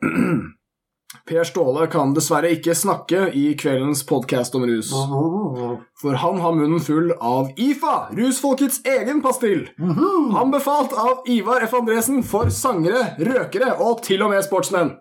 Per Ståle kan dessverre ikke snakke i kveldens podkast om rus. For han har munnen full av IFA, rusfolkets egen pastill. Anbefalt av Ivar F. Andresen for sangere, røkere og til og med sportsmenn.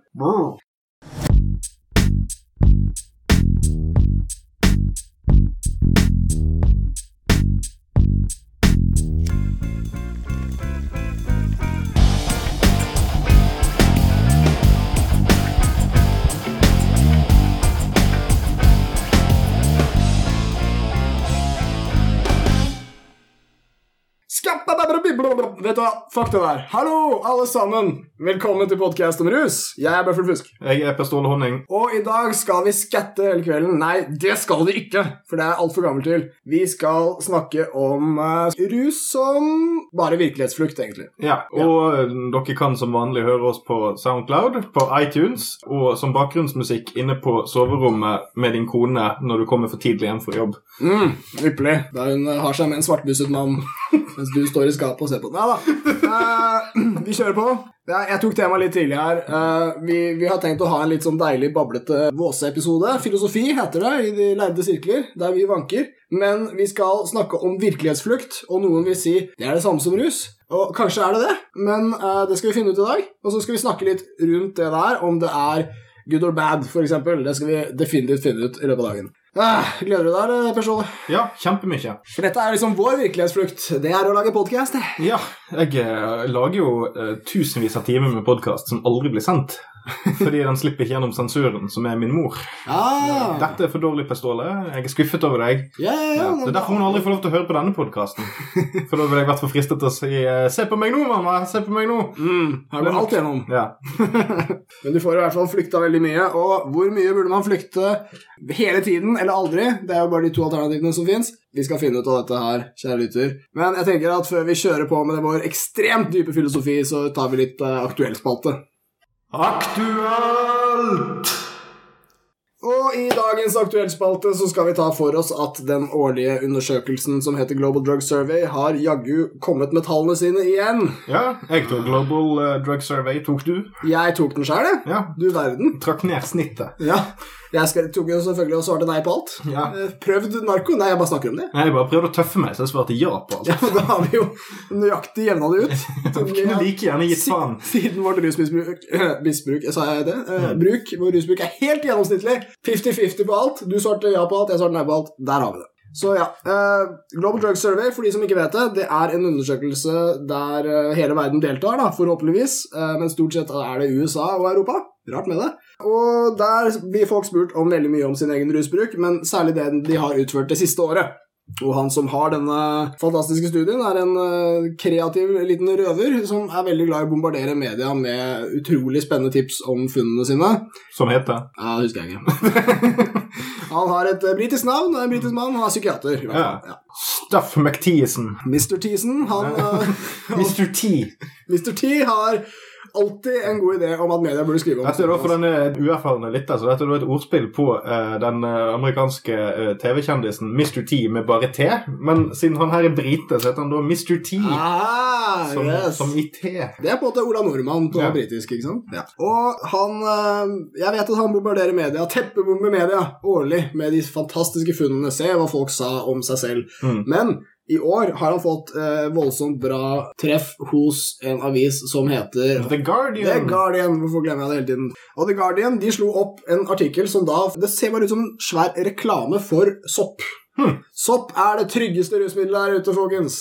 Vet du hva? Fuck det der. Hallo, alle sammen. Velkommen til podkast om rus. Jeg er Bøffel Fusk. Jeg er Per Ståle Honning. Og i dag skal vi skatte hele kvelden. Nei, det skal vi ikke, for det er altfor gammelt til. Vi skal snakke om uh, rus som bare virkelighetsflukt, egentlig. Ja, og ja. dere kan som vanlig høre oss på Soundcloud, på iTunes og som bakgrunnsmusikk inne på soverommet med din kone når du kommer for tidlig hjem fra jobb. Mm, Ypperlig. Da hun eh, har seg med en svartbusset mann mens du står i skapet og ser på. Nei da. Eh, vi kjører på. Jeg tok temaet litt tidlig her. Uh, vi, vi har tenkt å ha en litt sånn deilig bablete Våse-episode. Filosofi heter det i de lærde sirkler, der vi vanker. Men vi skal snakke om virkelighetsflukt, og noen vil si det er det samme som rus. Og kanskje er det det, men uh, det skal vi finne ut i dag. Og så skal vi snakke litt rundt det der, om det er good or bad, f.eks. Det skal vi definitivt finne ut i løpet av dagen. Ah, gleder du deg, Per Ståle? Ja, kjempemye. For dette er liksom vår virkelighetsflukt. Det er å lage podkast, det. Ja, jeg eh, lager jo eh, tusenvis av timer med podkast som aldri blir sendt. Fordi den slipper ikke gjennom sensuren, som er min mor. Ah. Dette er for dårlig, Per Ståle. Jeg er skuffet over deg. Ja, ja, ja. Det er derfor hun aldri får lov til å høre på denne podkasten. For da ville jeg vært for fristet til å si eh, 'Se på meg nå, mamma! Se på meg nå!' Mm, har du alt gjennom. Ja. Men du får i hvert fall flykta veldig mye. Og hvor mye burde man flykte hele tiden eller aldri? Det er jo bare de to alternativene som fins. Vi skal finne ut av dette her, kjære lytter. Men jeg tenker at før vi kjører på med vår ekstremt dype filosofi, så tar vi litt uh, aktuell spalte. Aktuelt! Og i dagens aktuellspalte så skal vi ta for oss at den årlige undersøkelsen som heter Global Drug Survey, har jaggu kommet med tallene sine igjen. Ja, jeg tok Global eh, Drug Survey. Tok du? Jeg tok den sjøl, jeg. Ja. Du verden. Trakk ned snittet. Ja. Jeg skal, tok jo selvfølgelig og svarte nei på alt. Ja. Eh, Prøvd narko? Nei, jeg bare snakker om det. Nei, Jeg bare prøvde å tøffe meg, så jeg svarte ja på alt. Ja, men Da har vi jo nøyaktig jevna det ut. Vi kunne like gjerne gitt faen. Siden vårt rusmisbruk misbruk, Sa jeg det? Eh, bruk, Vår rusbruk er helt gjennomsnittlig. 50-50 på alt. Du svarte ja på alt, jeg svarte nei på alt. Der har vi det. Så ja, eh, Global Drug Survey, for de som ikke vet det, det er en undersøkelse der eh, hele verden deltar, da, forhåpentligvis. Eh, men stort sett er det USA og Europa. Rart med det. Og der blir folk spurt om veldig mye om sin egen rusbruk, men særlig det de har utført det siste året. Og han som har denne fantastiske studien, er en eh, kreativ liten røver som er veldig glad i å bombardere media med utrolig spennende tips om funnene sine. Som heter Ja, det husker jeg ikke. han har et eh, britisk navn, er en britisk mann, han er psykiater. i hvert fall. Ja. Stuff McTeason. Mr. Teason, han eh, Mr. T. Mr. T har alltid en god idé om at media burde skrive om Dette er da for denne uerfarne lytter, så dette er da et ordspill på uh, den eh, amerikanske uh, TV-kjendisen Mr. T med bare T. Men siden han her er brite, så heter han da Mr. T. Ah, Som, yes. som i T. Det er på en måte Ola Nordmann på Ja. britisk, ikke sant? Og han uh, Jeg vet at han bombarderer media, teppebomber media årlig med de fantastiske funnene. Se hva folk sa om seg selv. Mm. Men i år har han fått eh, voldsomt bra treff hos en avis som heter The Guardian. The Guardian. Hvorfor glemmer jeg det hele tiden? Og The Guardian de slo opp en artikkel som da Det ser bare ut som en svær reklame for sopp. Hmm. Sopp er det tryggeste rusmiddelet her ute, folkens.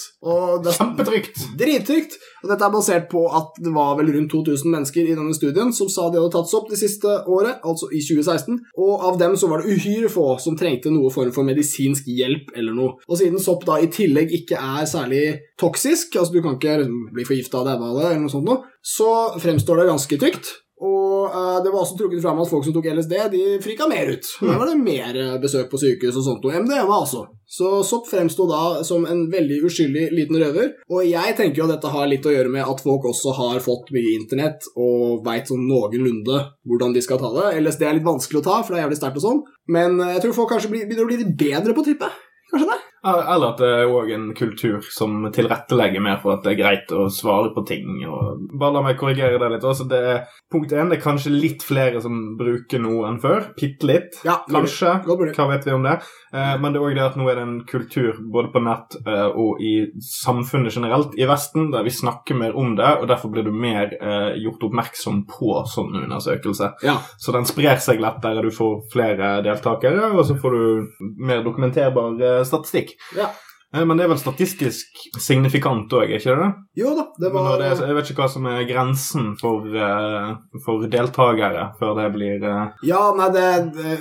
Det Kjempetrygt. Drittrygt! Og dette er basert på at det var vel rundt 2000 mennesker i denne studien som sa de hadde tatt sopp det siste året, altså i 2016, og av dem så var det uhyre få som trengte noe form for medisinsk hjelp eller noe. Og siden sopp da i tillegg ikke er særlig toksisk, altså du kan ikke bli forgifta av det eller noe sånt noe, så fremstår det ganske trygt. Og eh, det var også trukket fram at folk som tok LSD, de frika mer ut. Da var det mer eh, besøk på sykehus og sånt, og MDMA altså. Så sopp fremsto da som en veldig uskyldig liten røver. Og jeg tenker jo at dette har litt å gjøre med at folk også har fått mye internett og veit sånn noenlunde hvordan de skal ta det. LSD er litt vanskelig å ta, for det er jævlig sterkt og sånn. Men eh, jeg tror folk kanskje begynner å bli litt bedre på trippet. Kanskje det? Eller at det er òg en kultur som tilrettelegger mer for at det er greit å svare på ting. Og bare la meg korrigere det litt. Altså, det er, punkt én, det er kanskje litt flere som bruker noe enn før. Bitte litt, Ja, kanskje. Hva vet vi om det? Eh, men det er òg det at nå er det en kultur både på nett eh, og i samfunnet generelt i Vesten der vi snakker mer om det, og derfor blir du mer eh, gjort oppmerksom på sånne undersøkelser. Ja. Så den sprer seg lettere, du får flere deltakere, og så får du mer dokumenterbar statistikk. Ja. Eh, Men det er vel statistisk signifikant òg, ikke det? Jo da, det var det jeg vet ikke hva som er grensen for, eh, for deltakere før det blir eh, Ja, nei, det, det,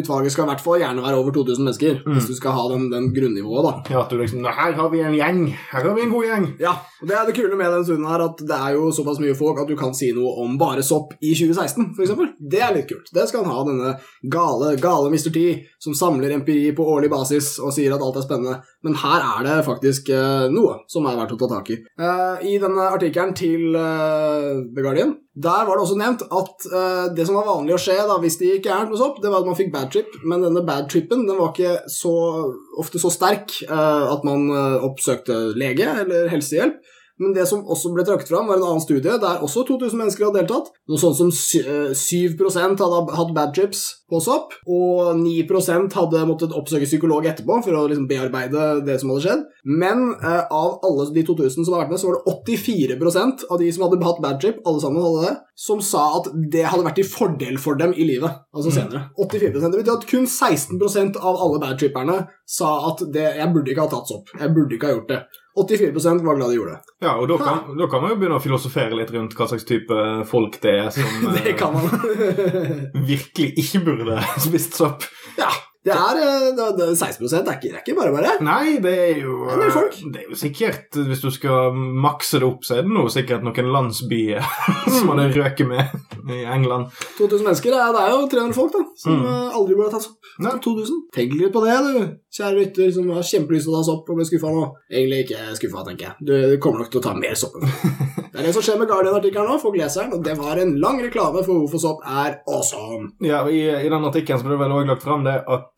utvalget skal i hvert fall gjerne være over 2000 mennesker. Mm. Hvis du skal ha den, den grunnivået, da. Ja, at du liksom Her har vi en gjeng! Her har vi en god gjeng! Ja, og Det er det kule med den stunden her, at det er jo såpass mye folk at du kan si noe om bare sopp i 2016, f.eks. Det er litt kult. Det skal han ha, denne gale, gale Mr. T, som samler empiri på årlig basis og sier at alt er spennende. Men her er det faktisk eh, noe som er verdt å ta tak i. Eh, I denne artikkelen til eh, The Guardian der var det også nevnt at uh, det som var vanlig å skje da, hvis det gikk gærent med sopp, det var at man fikk bad trip, men denne bad trippen den var ikke så ofte så sterk uh, at man uh, oppsøkte lege eller helsehjelp. Men det som også ble trukket fram, var en annen studie der også 2000 mennesker hadde deltatt. Noe sånt som sy- eh, 7 hadde hatt bad trips på sopp, og 9% hadde måttet oppsøke psykolog etterpå for å liksom bearbeide det som hadde skjedd. Men eh, av alle de 2000 som hadde vært med, så var det 84% av de som hadde hatt bad trip, alle sammen hadde det, som sa at det hadde vært til fordel for dem i livet. Altså senere. 84 Det betyr at kun 16% av alle bad tripperne sa at det, jeg burde ikke ha tatt sopp. Jeg burde ikke ha gjort det. 84 var glad de gjorde det. Ja, og da kan, da kan man jo begynne å filosofere litt rundt hva slags type folk det er som eh, Det man. virkelig ikke burde spist sopp. ja. Det er, eh, det er, det er 16 det er, ikke, er ikke bare bare. Nei, det er jo Det er folk. Det er jo sikkert Hvis du skal makse det opp, så er det noe sikkert noen landsbyer som hadde røket med i England. 2000 mennesker, det er, det er jo 300 folk da, som Mm. eh, aldri burde ha tatt sopp. Nei. 2000. Tenk litt på det, du. Kjære lytter som har kjempelyst til å ta sopp og ble skuffa nå. Egentlig ikke skuffa, tenker jeg. Du, kommer nok til å ta mer sopp. det er det som skjer med Guardian-artikkelen nå. Folk leser den, og det var en lang reklame for hvorfor sopp er awesome. Ja, I, i den artikkelen ble det vel også lagt fram det at eh,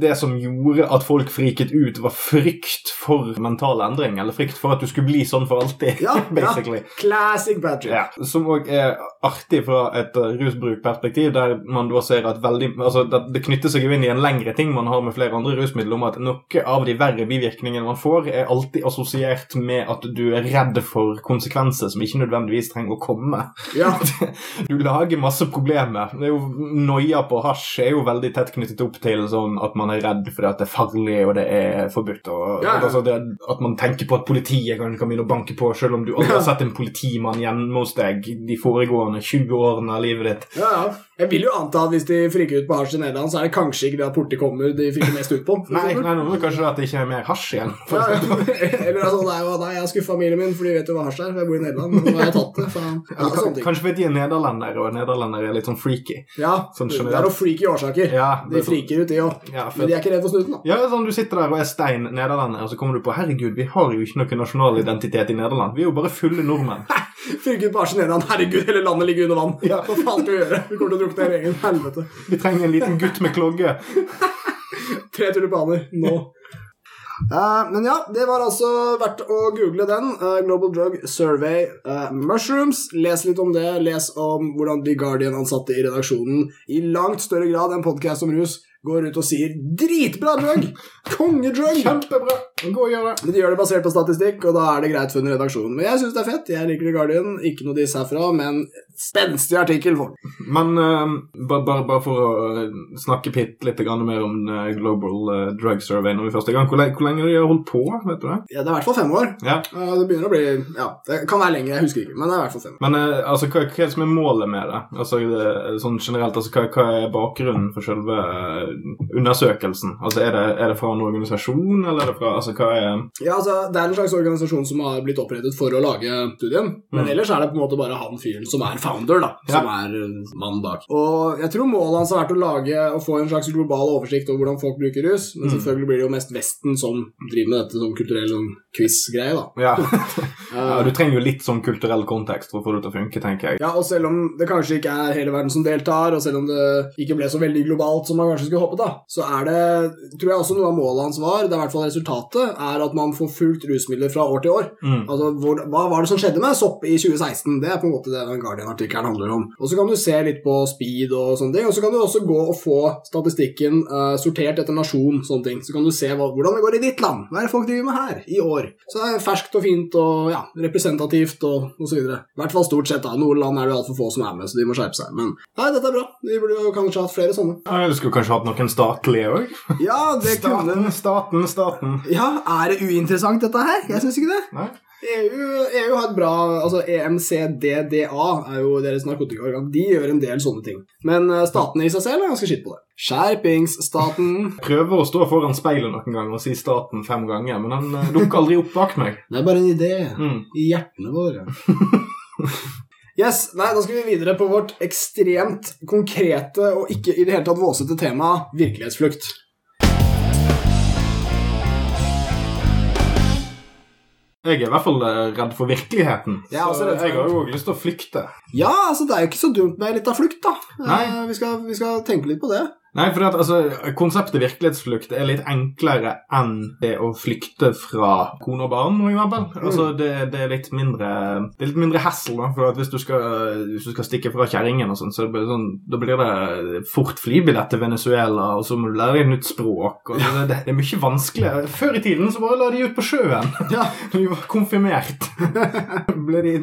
det som gjorde at folk friket ut, var frykt for mental endring, eller frykt for at du skulle bli sånn for alltid, Ja, basically. ja. Classic Patrick. Ja, som òg er artig fra et uh, rusbrukperspektiv, der man da ser at veldig Altså, det, det knytter seg jo inn i en lengre ting man har med flere andre rusmidler, om at noe av de verre bivirkningene man får, er alltid assosiert med at du er redd for konsekvenser som ikke nødvendigvis trenger å komme. Ja. Du lager masse problemer. Det er jo Noia på hasj er jo veldig tett knyttet opp til sånn at man er redd fordi at det er farlig og det er forbudt. Og, Ja, ja. Altså det, at man tenker på at politiet kan, kan begynne å banke på, selv om du aldri har sett en politimann hjemme hos deg de foregående 20 årene av livet ditt. Ja, ja. Jeg vil jo anta at hvis de friker ut på hasj i Nederland, så er det kanskje ikke det at porti kommer de friker mest ut på. Nei, nei, nå er det kanskje at det ikke er mer hasj igjen. Ja. Eller altså, jo, nei, jeg har skuffet familien min, for de vet jo hva hasj er. for Jeg bor i Nederland, nå har jeg tatt det. Faen. Ja, kan-. Kanskje fordi de er nederlendere, og nederlendere er litt sånn freaky. Ja, Sånn det er jo freaky årsaker. Ja, De sånn- friker ut, de òg. Men de er ikke redd for snuten, da. ja, sånn Du sitter der og er stein nederlender, og så kommer du på herregud, vi har jo ikke noen nasjonal identitet i Nederland. Vi er jo bare fulle nordmenn. Ut på hasj. Herregud, hele landet ligger under vann. Ja. Hva faen skal vi gjøre? Vi kommer til å drukne i egen Helvete. Vi trenger en liten gutt med klogge. Tre tulipaner nå. Uh, men ja, det var altså verdt å google den. Uh, Global Drug Survey uh, Mushrooms. Les litt om det. Les om hvordan The Guardian-ansatte i redaksjonen i langt større grad enn podcast om rus går ut og sier 'dritbra drug'! Kongedrug! Kjempebra! Gå og gjør det. Men de gjør det basert på statistikk, og da er det greit for en redaksjon. Men jeg syns det er fett. Jeg liker The Guardian. Ikke noe diss herfra, men spenstig artikkel. For. Men uh, bare, bare, bare for å eh, snakke pitt litt mer om eh, Global eh, Drug Survey når vi første gang. Hvor, hvor lenge har de holdt på? vet du det? Ja, det er i hvert fall fem år. Ja. Uh, det begynner å bli Ja, det kan være lenger, jeg husker ikke, men det er i hvert fall fem. Men uh, altså, hva, hva er det som er målet med det? Altså, det, sånn generelt, altså, hva, hva er bakgrunnen for selve eh, undersøkelsen? Altså, er det, er det fra en organisasjon, eller er det fra Altså, hva er Ja, altså, Det er en slags organisasjon som har blitt opprettet for å lage studien. Men Mm. ellers er det på en måte bare han fyren som er founder, da. Som er uh, mannen bak. Og jeg tror målet hans har vært å lage og få en slags global oversikt over hvordan folk bruker rus. Men Mm. selvfølgelig blir det jo mest Vesten som driver med dette som kulturell quiz-greie, da. Ja. Ja. Du trenger jo litt sånn kulturell kontekst for å få det til å funke, tenker jeg. Ja, og selv om det kanskje ikke er hele verden som deltar, og selv om det ikke ble så veldig globalt som man kanskje skulle håpet, da, så er det tror jeg også noe av målet hans var, det er i hvert fall resultatet, er at man får fulgt rusmidler fra år til år. Mm. Altså, hvor, Hva var det som skjedde med sopp i 2016? Det er på en måte det den Guardian-artikkelen handler om. Og så kan du se litt på speed og sånne ting, og så kan du også gå og få statistikken uh, sortert etter nasjon, sånne ting. Så kan du se hva, hvordan det går i ditt land. Hva er det folk driver med her i år? Så det er ferskt og fint og ja, representativt og, osv. I hvert fall stort sett, da. Noen land er det altfor få som er med, så de må skjerpe seg. Men nei, dette er bra. Vi burde jo kanskje hatt flere sånne. Ja, Du skulle kanskje hatt noen statlige òg? Ja, det kunne Staten, staten, staten. Ja, er det uinteressant dette her? Jeg syns ikke det. Nei? EU, EU har et bra altså EMCDDA er jo deres narkotikaorgan. De gjør en del sånne ting. Men eh, statene i seg selv er ganske skitt på det. Skjerpings, staten. Prøver å stå foran speilet noen gang og si staten fem ganger, men han eh, dukker aldri opp bak meg. Det er bare en idé Mm. i hjertene våre. Yes, nei, Da skal vi videre på vårt ekstremt konkrete og ikke i det hele tatt våsete tema virkelighetsflukt. Jeg er i hvert fall eh, redd for virkeligheten. Jeg er så jeg har jo lyst til å flykte. Ja, altså det er jo ikke så dumt med litt av flukt, da. Nei. Eh, Vi, skal, vi skal tenke litt på det. Nei, for at, altså, Konseptet virkelighetsflukt er litt enklere enn det å flykte fra kone og barn. for eksempel. Altså, det, det er litt mindre Det er litt mindre hassle. for Hvis du skal, hvis du skal stikke fra kjerringen, og så blir det sånn, da blir det fort flybillett til Venezuela, og så må du lære deg nytt språk. og det, det, det er mye vanskeligere. Før i tiden så bare la de ut på sjøen. Ja, Når de var konfirmert. ble de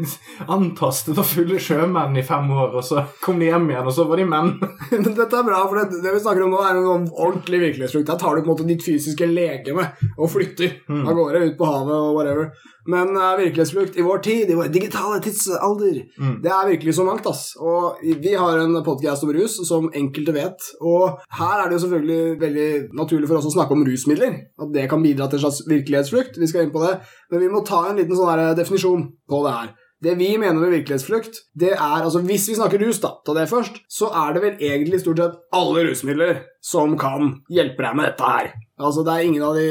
antastet av fulle sjømenn i fem år, og så kom de hjem igjen, og så var de menn. Dette er bra, for det, det vi snakker om nå, er en sånn ordentlig virkelighetsflukt. Der tar du på en måte ditt fysiske legeme og flytter av gårde ut på havet og whatever. Men uh, virkelighetsflukt i vår tid, i vår digitale tidsalder, det er virkelig så mangt, ass. Og vi har en podkast om rus, som enkelte vet. Og her er det jo selvfølgelig veldig naturlig for oss å snakke om rusmidler. At det kan bidra til en slags virkelighetsflukt. Vi skal inn på det. Men vi må ta en liten sånn definisjon på det her. Det vi mener med virkelighetsflukt, det er altså Hvis vi snakker rus, da, ta det først, så er det vel egentlig stort sett alle rusmidler som kan hjelpe deg med dette her. Altså Det er ingen av de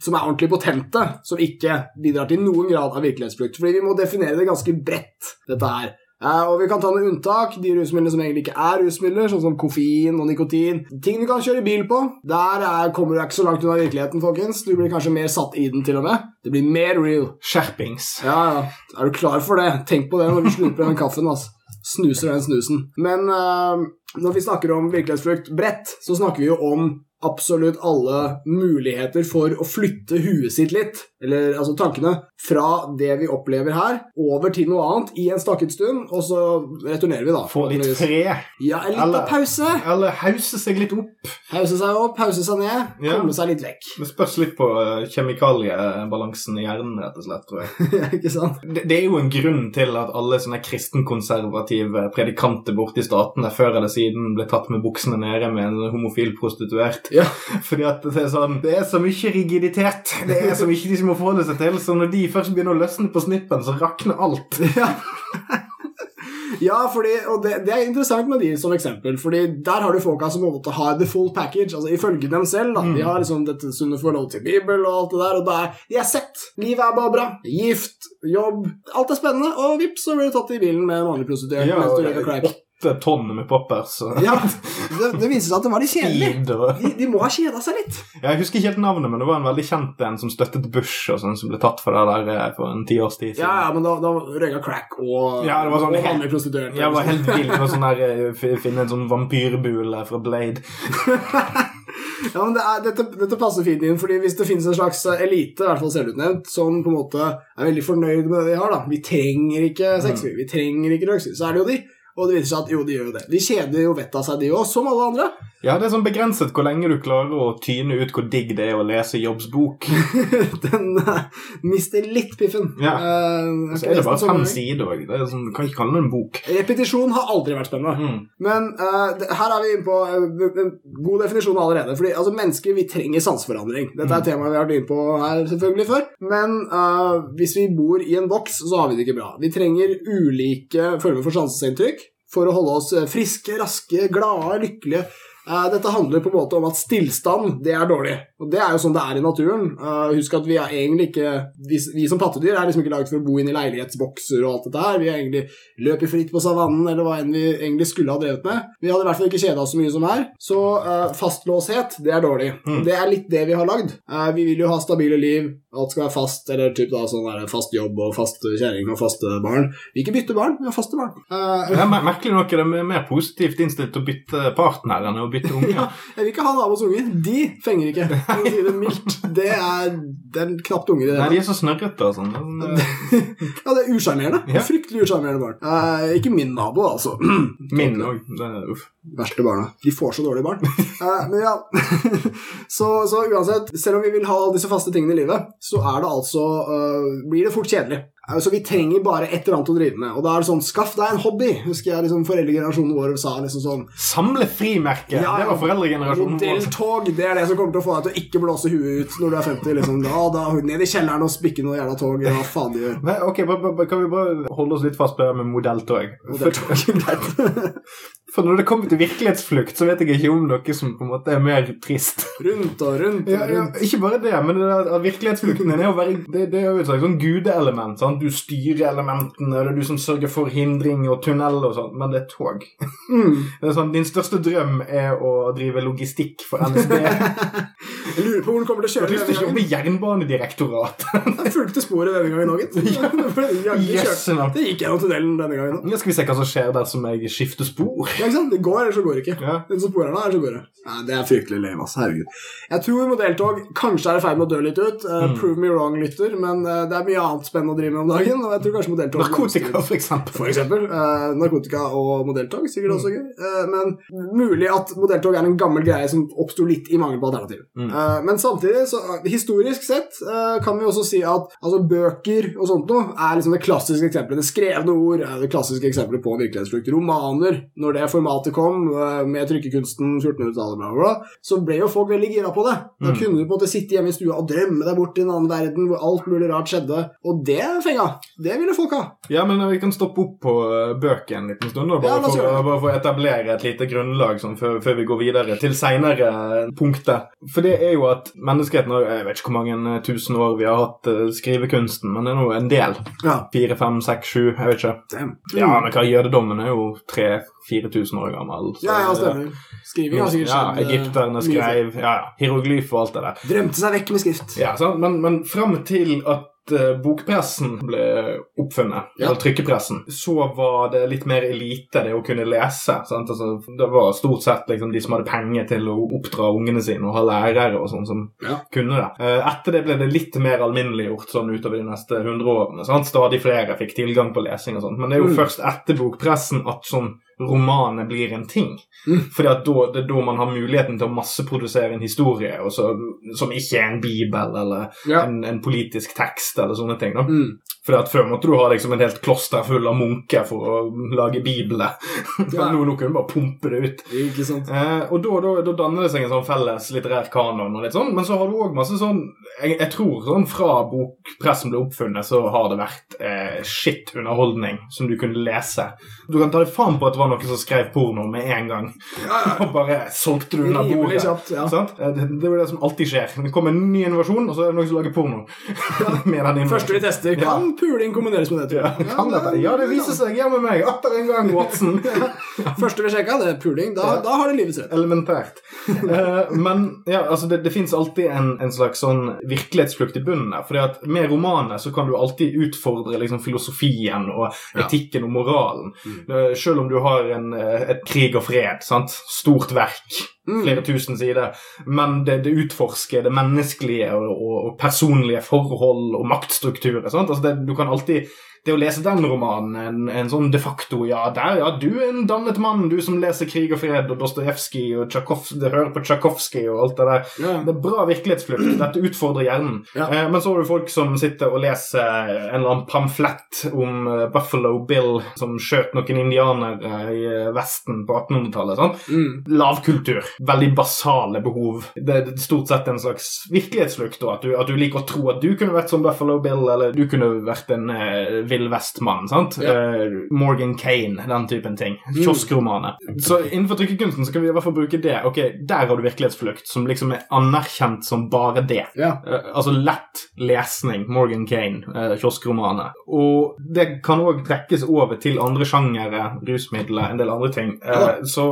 som er ordentlig potente, som ikke bidrar til noen grad av virkelighetsflukt. Fordi vi må definere det ganske bredt, dette her. Eh, og vi kan ta noen unntak. De rusmidlene som egentlig ikke er rusmidler, sånn som koffein og nikotin. Ting du kan kjøre bil på. Der er, kommer du ikke så langt unna virkeligheten, folkens. Du blir kanskje mer satt i den, til og med. Det blir mer real. Skjerpings. Ja, ja. Er du klar for det? Tenk på det når du slurper den kaffen. altså. Snuser den snusen. Men uh, når vi snakker om virkelighetsflukt bredt, så snakker vi jo om absolutt alle muligheter for å flytte huet sitt litt, eller altså tankene, fra det vi opplever her, over til noe annet i en stakket stund, og så returnerer vi, da. Få litt fred. Ja, en liten Eller- pause. Eller hause seg litt opp. Hause seg opp, hause seg ned, Ja. komme seg litt vekk. Det spørs litt på eh, kjemikaliebalansen i hjernen, rett og slett. tror jeg. ikke sant? Det, det er jo en grunn til at alle sånne kristenkonservative predikanter borte i statene før eller siden ble tatt med buksene nede med en homofil prostituert. Ja. Fordi at det er sånn Det er så mye rigiditet. Det er så mye de må forholde seg til. Så når de først begynner å løsne på snippen, så rakner alt. Ja. ja, fordi, og det, det er interessant med de som eksempel, fordi der har du folka som på en måte har the full package, altså ifølge dem selv. da, De har liksom dette sunne forholdet til Bibel og alt det der, og det er, de er sett. Livet er bare bra. Gift, jobb, alt er spennende, og vips, så blir du tatt i bilen med en vanlig prostituert mens du åtte tonn med poppers. Ja, det, det viser seg at det var litt kjedelig. De, de må ha kjeda seg litt. Jeg husker ikke helt navnet, men det var en veldig kjent en som støttet Bush, og sånn, som ble tatt for det der eh, for en tiårs tid siden. Ja, ja, men da, da røyka crack og, Ja, det var sånn helt- vanlig prostituert. Jeg var helt vill med sånn der eh, finne en sånn vampyrbule fra Blade. Ja, men det er, dette, dette passer fint inn, fordi hvis det finnes en slags eh, elite, i hvert fall selvutnevnt, som på en måte er veldig fornøyd med det de har, da Vi trenger ikke sex, mm. vi trenger ikke drugs, så er det jo de. Og det viser seg at jo, de gjør jo det. De kjeder jo vettet av seg, de òg, som alle andre. Ja, det er sånn begrenset hvor lenge du klarer å tyne ut hvor digg det er å lese Jobbs bok. Den uh, mister litt piffen. Ja. Uh, Så er det bare fem sider òg. Sånn, du kan ikke kalle det en bok. Repetisjon har aldri vært spennende. Mm. Men uh, det, her er vi inne på en god definisjon allerede. Fordi altså, Mennesker vi trenger sanseforandring. Dette er mm. temaet vi har vært inne på her selvfølgelig før. Men hvis vi bor i en boks, så har vi det ikke bra. Vi trenger ulike former for sanseinntrykk for å holde oss eh, friske, raske, glade, lykkelige. Eh, dette handler på en måte om at stillstand, det er dårlig. Og det er jo sånn det er i naturen. Eh, husk at vi er egentlig ikke Vi, vi som pattedyr er liksom ikke laget for å bo inn i leilighetsbokser og alt dette her. Vi har egentlig løper fritt på savannen, eller hva enn vi egentlig skulle ha drevet med. Vi hadde i hvert fall ikke kjeda oss så mye som her. Så eh, fastlåshet, det er dårlig. Mm. Det er litt det vi har lagd. Vi vil jo ha stabile liv, alt skal være fast, eller typ da sånn der, fast jobb og fast kjerring og faste barn. Vi ikke bytter barn, vi har faste barn. Uh, Det er mer- merkelig nok er det mer positivt innstilt til å bytte partner enn å bytte unge. ja, jeg vil ikke ha nabos unger. De fenger ikke, for å si det mildt. Det er, det er knapt unger i det. Nei, de er så snørrete og sånn. Eh, Ja, det er usjarmerende. Ja. Fryktelig usjarmerende barn. Eh, ikke min nabo, altså. Min òg. Uff. Verste barna. De får så dårlige barn. Eh, men ja, så, så uansett, selv om vi vil ha disse faste tingene i livet, så er det altså uh, blir det fort kjedelig. Eh, Så vi trenger bare et eller annet å drive med. Og da er det sånn Skaff deg en hobby! Husker jeg liksom foreldregenerasjonen vår sa liksom sånn Samle frimerker! Ja, Det var foreldregenerasjonen vår. Modelltog, det er det som kommer til å få deg til å ikke blåse huet ut når du er 50. liksom. Da, da, Ned i kjelleren og spikke noe jævla tog. Hva faen de gjør. Ok, Kan vi bare holde oss litt fast på det med modelltog? Modelltog. For når det kommer til virkelighetsflukt, så vet jeg ikke om noe som på en måte er mer trist. Rundt og rundt og Ja, ja, rundt. ikke bare det, men det der, virkelighetsflukten din er jo være det, det er jo et slags sånn gudeelement. Sant? Du styrer elementene, det er du som sørger for hindring og tunnel og sånn, men det er tog. Mm. Det er sånn, Din største drøm er å drive logistikk for NSB. Jeg lurer på hvor den kommer til å Du har lyst til å jobbe i Jernbanedirektoratet. Jeg fulgte sporet denne gangen òg, gitt. Det gikk gjennom tunnelen denne gangen. Nå skal vi se hva som skjer dersom jeg skifter spor. Ja, ikke sant? Det går, eller så går det ikke. Ja. Den som sporer nå, eller så går det. Nei, det er fryktelig lame, ass. Herregud. Jeg tror modelltog kanskje er i ferd med å dø litt ut. Uh, Mm. Prove me wrong, lytter, men uh, det er mye annet spennende å drive med om dagen. Og jeg tror kanskje modelltog Narkotika, for eksempel. For eksempel. Uh, narkotika og modelltog, sikkert også gøy. Men mulig at modelltog er en gammel greie som oppsto litt i mangel på alternativ. Mm. Men samtidig, så historisk sett, kan vi også si at altså, bøker og sånt noe er liksom det klassiske eksempelet. Det skrevne ord er det klassiske eksempelet på virkelighetsflukt. Romaner, når det formatet kom, eh, med trykkekunsten 1400-tallet, bla, bla, så ble jo folk veldig gira på det. Da Mm. kunne du på en måte sitte hjemme i stua og drømme deg bort i en annen verden hvor alt mulig rart skjedde, og det fenga. Det ville folk ha. Ja, men vi kan stoppe opp på eh, bøker en liten stund, da, Ja, bare, la for, bare for å etablere et lite grunnlag sånn, før, før vi går videre til seinere punkter. For det er jo at menneskeheten har Jeg vet ikke hvor mange eh, tusen år vi har hatt eh, skrivekunsten, men det er nå en del. Ja. Fire, fem, seks, sju, jeg vet ikke. Ja, men hva jødedommen er jo 3000-4000 år gammel. så- Ja, ja, stemmer. Skriving har sikkert skjedd. Ja, egypterne skrev ja, hieroglyf og alt det der. Drømte seg vekk med skrift. Ja, sant? Men, men fram til at eh, bokpressen ble oppfunnet, Ja. eller trykkepressen, så var det litt mer elite det å kunne lese. Sant? Altså, det var stort sett liksom, de som hadde penger til å oppdra ungene sine og ha lærere og sånn som Ja. kunne det. Eh, Etter det ble det litt mer alminneliggjort sånn utover de neste hundre årene. Sant? Stadig flere fikk tilgang på lesing og sånt. Men det er jo Mm. først etter bokpressen at sånn romaner blir en ting. Mm. Da, det er da man har muligheten til å masseprodusere en historie og så, som ikke er en bibel eller Ja. en, en politisk tekst eller sånne ting. Mm. Fordi at Før måtte du ha liksom en helt kloster full av munker for å lage bibler. Ja. nå, nå kunne du bare pumpe det ut. Ikke sant. Eh, og da, da, da danner det seg en sånn felles litterær kanon. og litt sånn, Men så har du òg masse sånn jeg, jeg tror sånn fra bokpressen ble oppfunnet, så har det vært eh, shit underholdning som du kunne lese. Du kan ta deg faen på at det var noen som skrev porno med en gang. Og bare solgte du under bordet. kjapt, ja. Sant? Eh, Det, det er jo det som alltid skjer. Det kommer en ny innovasjon, og så er det noen som lager porno. med den Første vi tester, Ja. kan puling kombineres med det, tror Ja, jeg. kan dette? ja, det viser seg. hjemme med meg. Atter en gang, Watson. Første vi sjekka, det er puling. Da, Ja. da har det livets rett. Elementært. Eh, men ja, altså det, det fins alltid en, en slags sånn virkelighetsflukt i bunnen der. fordi at med romaner så kan du alltid utfordre liksom filosofien og Ja. etikken og moralen. Mm. Eh, selv om du har en, eh, et krig og fred. sant? Stort verk. Mm. Flere tusen sider. Men det, det utforsker det menneskelige og, og, og personlige forhold og maktstrukturer. Altså det, du kan alltid det å lese den romanen, en, en sånn de facto Ja, der, ja, du er en dannet mann, du som leser Krig og fred og Dostojevskij og det hører på Tsjajkovskij og alt det der. Ja. Det er bra virkelighetsflukt. Dette utfordrer hjernen. Ja. Eh, men så har du folk som sitter og leser en eller annen pamflett om eh, Buffalo Bill som skjøt noen indianere i eh, Vesten på 1800-tallet. Sånn. Mm. Lavkultur. Veldig basale behov. Det er stort sett en slags virkelighetsflukt. At du, at du liker å tro at du kunne vært som Buffalo Bill, eller du kunne vært en eh, Vill Vest-mann, sant? Ja. Uh, Morgan Kane, den typen ting. Kioskromaner. Så innenfor trykkekunsten så kan vi i hvert fall bruke det. Ok, der har du virkelighetsflukt, som liksom er anerkjent som bare det. Ja. Uh, altså lett lesning, Morgan Kane, uh, kioskromaner. Og det kan òg trekkes over til andre sjangere, rusmidler, en del andre ting. Ja. Så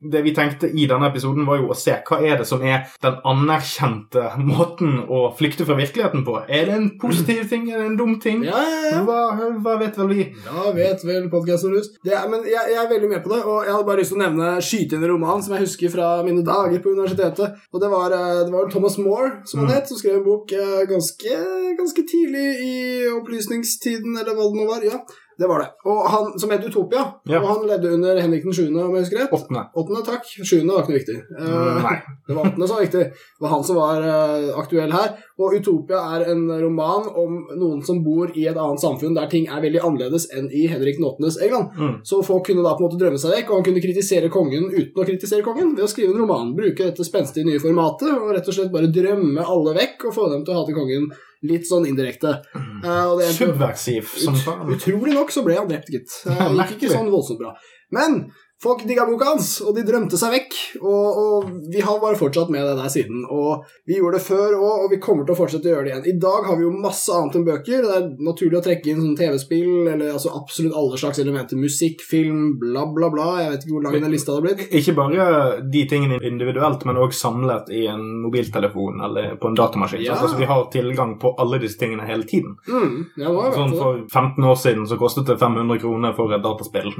det vi tenkte i denne episoden, var jo å se hva er det som er den anerkjente måten å flykte fra virkeligheten på. Er det en positiv ting, er det en dum ting? Ja, ja, ja. Hva, hva vet vel vi? Ja, vet vel podkasten rus. Det men jeg, jeg er veldig med på det, og jeg hadde bare lyst til å nevne Skyte inn en roman som jeg husker fra mine dager på universitetet. Og det var, eh, det var Thomas More, som han Mm. het, som skrev en bok eh, ganske, ganske tidlig i opplysningstiden, eller hva det nå var. Ja, det var det. Og han som het Utopia, Ja. og han levde under Henrik den 7., om jeg husker rett. Åttende. Åttende, takk. Sjuende var ikke noe viktig. Mm, Nei. Det var åttende som var viktig. Det var han som var uh, aktuell her. Og Utopia er en roman om noen som bor i et annet samfunn der ting er veldig annerledes enn i Henrik den åttendes England. Mm. Så folk kunne da på en måte drømme seg vekk, og han kunne kritisere kongen uten å kritisere kongen ved å skrive en roman. Bruke dette spenstige nye formatet og rett og slett bare drømme alle vekk og få dem til å hate kongen litt sånn indirekte. Uh, Subversiv som faen. Utrolig nok så ble han drept, gitt. Uh, ikke sånn voldsomt bra. Men folk digga boka hans, og de drømte seg vekk. Og, og vi har bare fortsatt med det der siden. Og vi gjorde det før òg, og vi kommer til å fortsette å gjøre det igjen. I dag har vi jo masse annet enn bøker. Det er naturlig å trekke inn sånn TV-spill, eller altså absolutt alle slags elementer. Musikk, film, bla, bla, bla. Jeg vet ikke hvor lang den lista hadde blitt. Ikke bare de tingene individuelt, men òg samlet i en mobiltelefon eller på en datamaskin. Ja. Altså, vi har tilgang på alle disse tingene hele tiden. Mm, ja, Sånn For 15 år siden så kostet det 500 kroner for et dataspill.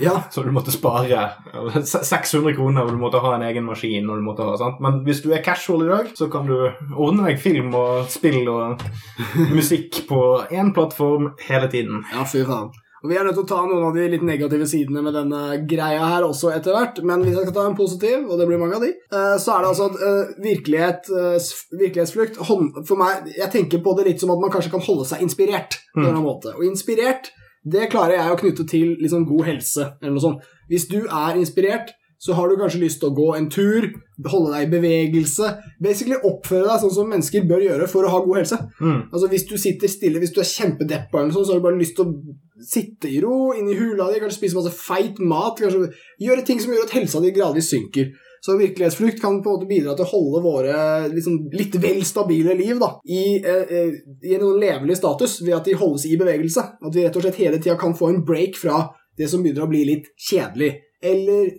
Ja, Så du måtte spare eller, 600 kroner, og du måtte ha en egen maskin. Og du måtte ha, sant? Men hvis du er casual i dag, så kan du ordne deg film og spill og musikk på én plattform hele tiden. Ja, fy faen. Og Vi er nødt til å ta noen av de litt negative sidene med denne greia her også etter hvert, men hvis jeg skal ta en positiv, og det blir mange av de, eh, så er det altså at eh, virkelighet, eh, virkelighetsflukt For meg, jeg tenker på det litt som at man kanskje kan holde seg inspirert på en annen måte. Og inspirert, det klarer jeg å knytte til liksom god helse, eller noe sånt. Hvis du er inspirert, så har du kanskje lyst til å gå en tur, holde deg i bevegelse, basically oppføre deg sånn som mennesker bør gjøre for å ha god helse. Mm. Altså Hvis du sitter stille, hvis du er kjempedeppa, eller sånn, så har du bare lyst til å sitte i ro inni hula di, kanskje spise masse feit mat, kanskje gjøre ting som gjør at helsa di gradvis synker. Så virkelighetsflukt kan på en måte bidra til å holde våre liksom, litt vel stabile liv da, i, eh, eh, i en sånn levelig status ved at de holdes i bevegelse. At vi rett og slett hele tida kan få en break fra det som begynner å bli litt kjedelig. Eller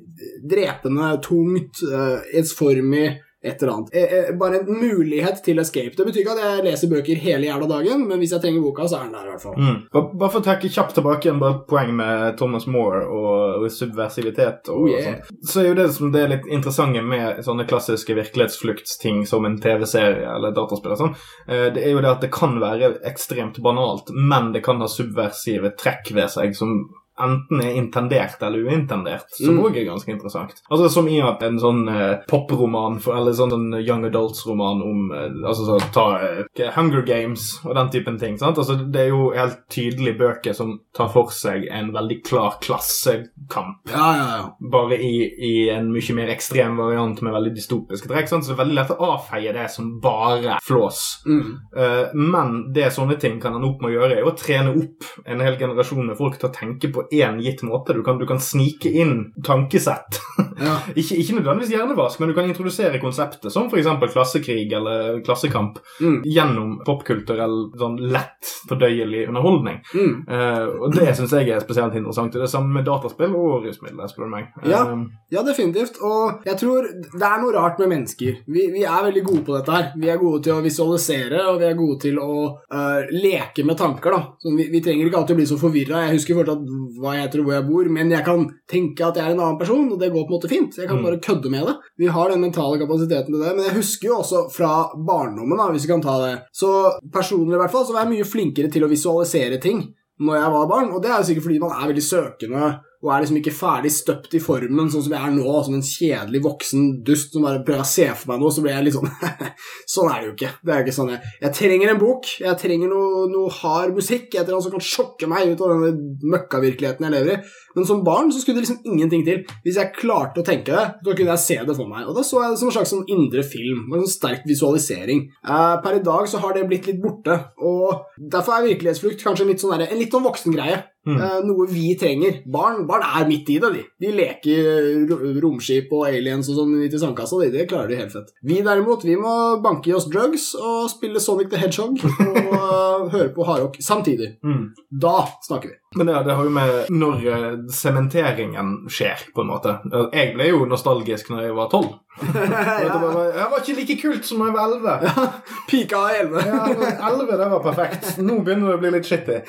drepende, tungt, eh, ensformig, et eller annet. Eh, eh, bare en mulighet til escape. Det betyr ikke at jeg leser bøker hele jævla dagen, men hvis jeg trenger boka, så er den der i hvert fall. Mm. Bare, bare for å trekke kjapt tilbake igjen bare poeng med Thomas More og, og subversivitet. Og, Oh, yeah. sånn. Så er jo det som det er litt interessante med sånne klassiske virkelighetsfluktsting som en TV-serie eller dataspill, og sånn, eh, det er jo det at det kan være ekstremt banalt, men det kan ha subversive trekk ved seg som enten er intendert eller uintendert, som Mm. er ganske interessant. Altså Som i at en sånn eh, poproman, eller sånn, sånn young adults-roman om eh, altså så, ta eh, Hunger Games og den typen ting. sant? Altså Det er jo helt tydelige bøker som tar for seg en veldig klar klassekamp. Ja, ja, ja. Bare i, i en mye mer ekstrem variant med veldig dystopiske trekk. sant? Så det er veldig lett å avfeie det som bare flås. Mm. Eh, men det sånne ting kan en opp med å gjøre, er å trene opp en hel generasjon med folk til å tenke på én gitt måte. Du kan, du kan snike inn tankesett. ja. ikke, ikke nødvendigvis hjernevask, men du kan introdusere konseptet, som f.eks. klassekrig eller klassekamp, Mm. gjennom popkulturell, sånn lett fordøyelig underholdning. Mm. Uh, og det syns jeg er spesielt interessant. Det er det samme med dataspill og rusmidler, spør du meg. Ja. Eh, Ja, definitivt. Og jeg tror det er noe rart med mennesker. Vi, vi er veldig gode på dette her. Vi er gode til å visualisere, og vi er gode til å uh, leke med tanker. da. Så vi, vi trenger ikke alltid å bli så forvirra. Jeg husker fortsatt hva jeg tror hvor jeg bor, men jeg kan tenke at jeg er en annen person, og det går på en måte fint. Jeg kan Mm. bare kødde med det. Vi har den mentale kapasiteten til det. Men jeg husker jo også fra barndommen, da, hvis vi kan ta det. Så personlig i hvert fall, så var jeg mye flinkere til å visualisere ting når jeg var barn, og det er jo sikkert fordi man er veldig søkende og er liksom ikke ferdig støpt i formen sånn som jeg er nå, som en kjedelig voksen dust som bare prøver å se for meg noe, så blir jeg litt sånn Sånn er det jo ikke. Det er ikke sånn jeg, jeg trenger en bok, jeg trenger noe, noe hard musikk, et eller annet som kan sjokke meg ut av denne møkkavirkeligheten jeg lever i. Men som barn så skulle det liksom ingenting til. Hvis jeg klarte å tenke det, så kunne jeg se det for meg. Og da så jeg det som en slags sånn indre film, en sånn sterk visualisering. Eh, per i dag så har det blitt litt borte, og derfor er virkelighetsflukt kanskje en litt sånn der, en litt sånn voksengreie. Mm. Eh, noe vi trenger. Barn, barn er midt i det, de. De leker romskip og aliens og sånn i sandkassa. De. Det klarer de helt fett. Vi derimot, vi må banke i oss drugs og spille Sonic the Hedgehog og eh, høre på hardrock samtidig. Mm. Da snakker vi. Men ja, det har jo med når sementeringen skjer, på en måte. Jeg ble jo nostalgisk når jeg var tolv. Jeg var ikke like kult som da jeg var elleve. Pika av elleve. Ja, elleve, det var perfekt. Nå begynner det å bli litt shitty.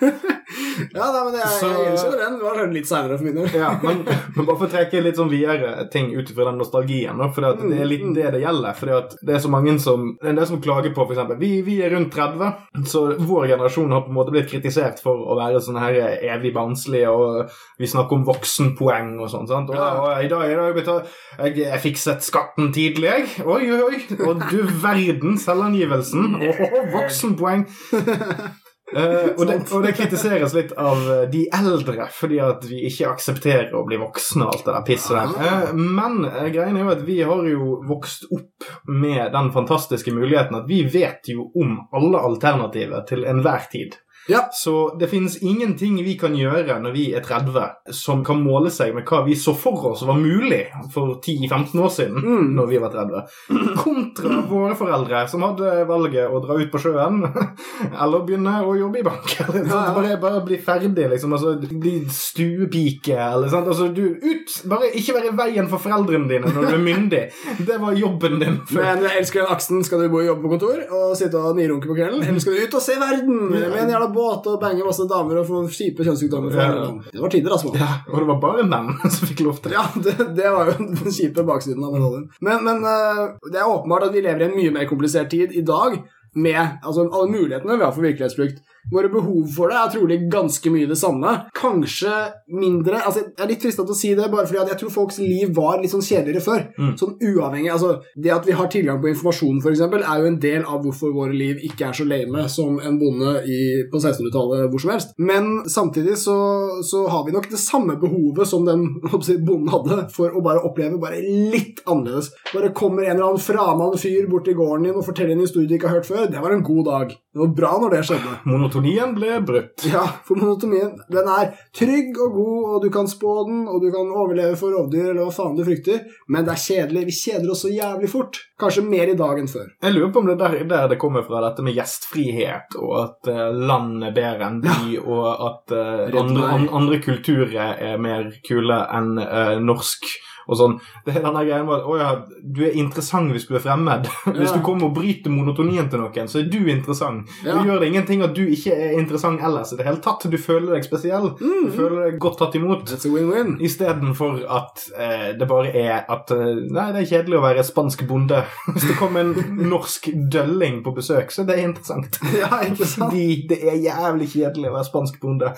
Ja, nei, men jeg, Så- jeg innser den. Det var litt seinere for min del. Ja, men, men bare for å trekke litt sånn videre ting ut fra den nostalgien, for det er litt det det gjelder. For det er så mange som det er en del som klager på, f.eks. Vi, vi er rundt 30, så vår generasjon har på en måte blitt kritisert for å være sånn her evig barnslige, og vi snakker om voksenpoeng og sånn. sant? Og, og i dag, i dag betal, jeg, jeg fikset skatten tidlig, jeg. Oi, oi, oi. Og du verden, selvangivelsen. Åh, voksenpoeng. Eh, og, det, og det kritiseres litt av eh, de eldre, fordi at vi ikke aksepterer å bli voksne og alt det der pisset der. Uh, men uh, greien er jo at vi har jo vokst opp med den fantastiske muligheten at vi vet jo om alle alternativer til enhver tid. Ja. Så det finnes ingenting vi kan gjøre når vi er 30 som kan måle seg med hva vi så for oss var mulig for 10-15 år siden. Mm. når vi var 30. Kontra våre foreldre som hadde valget å dra ut på sjøen eller begynne å jobbe i bank. Eller, Ja, ja. Bare, bare bli ferdig, liksom. Altså, bli stuepike eller sant. Altså, du, ut! Bare ikke være i veien for foreldrene dine når du er myndig. Det var jobben din. før. Men jeg elsker den aksen. Skal du bo og jobbe på kontor og sitte og nirunke på kvelden? Eller skal du ut og se verden med en jævla båt og bange masse damer og få kjipe kjønnssykdommer? Ja, Ja. Det var tider, altså. Ja, og det var bare menn som fikk lov til det. Ja, det, det var jo den kjipe baksiden av medaljen. Men, men eh, det er åpenbart at vi lever i en mye mer komplisert tid i dag med altså, alle mulighetene vi har for virkelighetsflukt. Våre behov for det er trolig ganske mye det samme. Kanskje mindre altså, Jeg er litt frista til å si det, bare fordi jeg tror folks liv var litt sånn kjedeligere før. Mm. Sånn uavhengig altså, Det at vi har tilgang på informasjon, for eksempel, er jo en del av hvorfor våre liv ikke er så lame som en bonde i, på 1600-tallet hvor som helst. Men samtidig så, så har vi nok det samme behovet som den si, bonden hadde, for å bare oppleve bare litt annerledes. Bare kommer en eller annen framann fyr bort til gården din og forteller en historie du ikke har hørt før. Det var en god dag. Det var bra når det skjedde. Monotonien ble brutt. Ja, for monotonien den er trygg og god, og du kan spå den, og du kan overleve for rovdyr eller hva faen du frykter, men det er kjedelig. Vi kjeder oss så jævlig fort. Kanskje mer i dag enn før. Jeg lurer på om det er der, der det kommer fra, dette med gjestfrihet, og at uh, land er bedre enn by, og at uh, andre, an, andre kulturer er mer kule enn uh, norsk. Og sånn. Det er denne greien med at å ja, du er interessant hvis du er fremmed. Hvis du kommer og bryter monotonien til noen, så er du interessant. Ja. Du gjør det ingenting at du ikke er interessant ellers i det hele tatt. Du føler deg spesiell. Mm. Du føler deg godt tatt imot. That's a win-win. Istedenfor at eh, det bare er at eh, Nei, det er kjedelig å være spansk bonde. Hvis det kommer en norsk dølling på besøk, så det er interessant. Ja, ikke sant? Fordi det er jævlig kjedelig å være spansk bonde.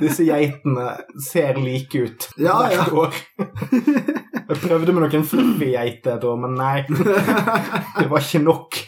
Disse geitene ser like ut Ja, hvert ja. år. Jeg prøvde med noen fluffy geiter et år, men nei. Det var ikke nok.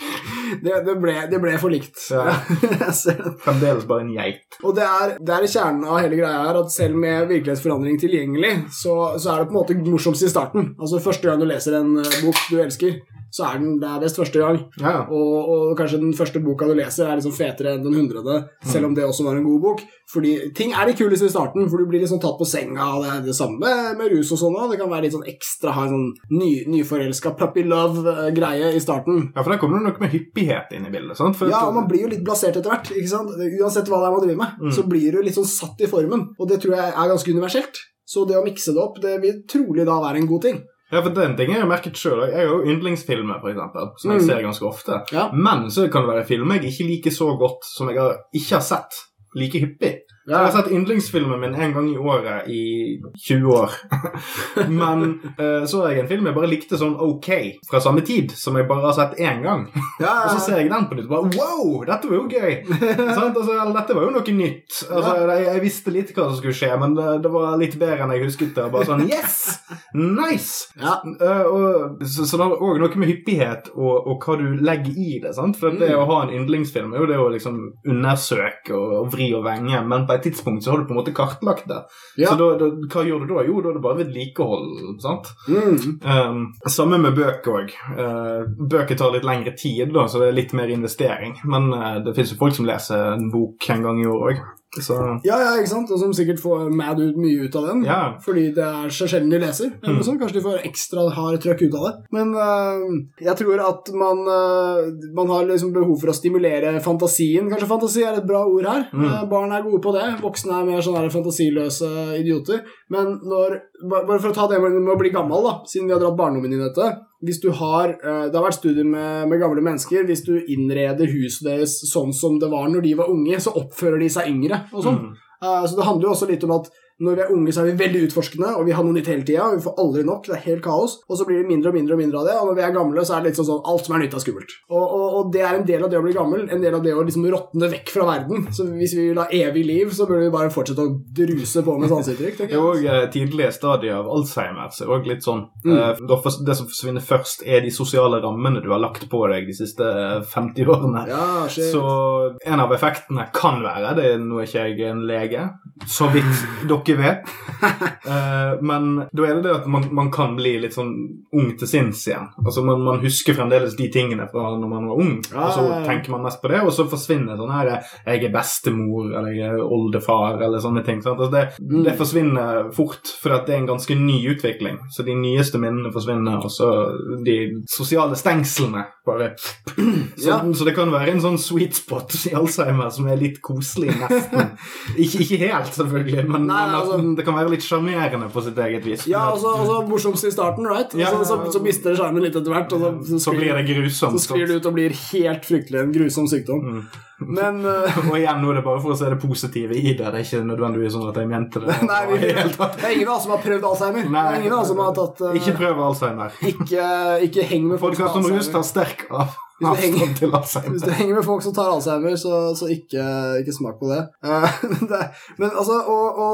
Det, det, ble, det ble for likt. Ja. Det. Fremdeles bare en geit. Og det er, det er kjernen av hele greia her at selv med virkelighetsforandring tilgjengelig, så, så er det på en måte morsomst i starten. Altså Første gang du leser en eh, bok du elsker, så er den det er best første gang. Ja. Og, og kanskje den første boka du leser, er liksom fetere enn den hundrede, selv om det også var en god bok. Fordi ting er litt kuleste i starten, for du blir liksom tatt på senga. Det er det samme med, med rus og sånn òg. Det kan være litt sånn ekstra ha en sånn ny, nyforelska puppy love-greie i starten. Ja, for der kommer det noe med hyppighet inn i bildet. sant? For Ja, og man blir jo litt blasert etter hvert. ikke sant? Uansett hva det er man driver med, Mm. så blir du litt sånn satt i formen. Og det tror jeg er ganske universelt. Så det å mikse det opp, det vil trolig da være en god ting. Ja, for den ting jeg merket selv. Jeg har jo yndlingsfilmer, for eksempel, som jeg Mm. ser ganske ofte. Ja. Men så kan det være filmer jeg ikke liker så godt, som jeg har, ikke har sett like hyppig. Så jeg har sett yndlingsfilmen min en gang i året i 20 år. Men uh, så jeg en film jeg bare likte sånn ok fra samme tid, som jeg bare har sett én gang. Ja, Og så ser jeg den på nytt og bare wow, dette var jo gøy! Altså, dette var jo noe nytt. Altså, jeg, jeg visste litt hva som skulle skje, men det, det var litt bedre enn jeg husket det. Bare sånn yes! Nice! ja. Uh, og, så, så det har òg noe med hyppighet og, og hva du legger i det. sant? For det Mm. å ha en yndlingsfilm er jo det å liksom undersøke og, og vri og venge, men på et tidspunkt så har du på en måte kartlagt det. Ja. Så da, da, hva gjør du da? Jo, da er det bare vedlikehold. sant? Mm. Um, samme med bøker òg. bøker tar litt lengre tid, da, så det er litt mer investering. Men uh, det fins jo folk som leser en bok en gang i år òg. Så ja, ja, ikke sant? Og som sikkert får mad ut mye ut av den. ja. Fordi det er så sjelden de leser. Mm. Sånn. Kanskje de får ekstra hard trøkk ut av det. Men øh, jeg tror at man, øh, man har liksom behov for å stimulere fantasien. Kanskje fantasi er et bra ord her. Mm. Eh, barn er gode på det. Voksne er mer sånn fantasiløse idioter. Men når, bare for å ta det med, å bli gammel, da, siden vi har dratt barndommen inn i dette hvis du har, eh, Det har vært studier med, med gamle mennesker. Hvis du innreder huset deres sånn som det var når de var unge, så oppfører de seg yngre. og sånn. Mm. Eh, Så det handler jo også litt om at når vi er unge, så er vi veldig utforskende, og vi har noe nytt hele tida. Vi får aldri nok. Det er helt kaos. Og så blir det mindre og mindre og mindre av det. Og når vi er gamle, så er det litt sånn sånn alt som er nytt, er skummelt. Og, og, og det er en del av det å bli gammel. En del av det å liksom råtne vekk fra verden. Så hvis vi vil ha evig liv, så burde vi bare fortsette å druse på med sanseuttrykk. Det er òg eh, tidlige stadier av Alzheimer. Det er det også litt sånn Mm. eh, Det som forsvinner først, er de sosiale rammene du har lagt på deg de siste eh, 50 årene. Ja. Så en av effektene kan være det er Nå ikke jeg en lege, så vidt dere vet. Eh, men da er det det at man, man kan bli litt sånn ung til sinns igjen. Altså Man, man husker fremdeles de tingene fra når man var ung, og så tenker man mest på det, og så forsvinner sånn her Jeg er bestemor, eller jeg er oldefar, eller sånne ting. Altså det, Mm. det forsvinner fort, for det er en ganske ny utvikling. Så de nyeste minnene forsvinner, og så de sosiale stengslene bare så, Ja. så det kan være en sånn sweet spot i Alzheimer som er litt koselig, nesten. ikke, ikke helt, selvfølgelig, men, Nei, men altså- det kan være litt sjarmerende på sitt eget vis. Ja, og så og så morsomst i starten, right? Ja. så, så, så mister det sjarmen litt etter hvert, og så, så, så blir det grusomt. så sklir det ut og blir helt fryktelig en grusom sykdom. Mm. Men uh, Og igjen, nå er det bare for å se det positive i det. Det er ikke nødvendigvis sånn at jeg mente det. Nei, vi, Det er ingen av oss som har prøvd Alzheimer. Det er ingen av oss som har tatt Uh, Ikke prøv Alzheimer. ikke, ikke heng med folk som har rus tar sterk av Hvis du henger- Hvis du henger med folk som tar Alzheimer, så, så ikke, ikke smak på det. Eh, det. Men altså, å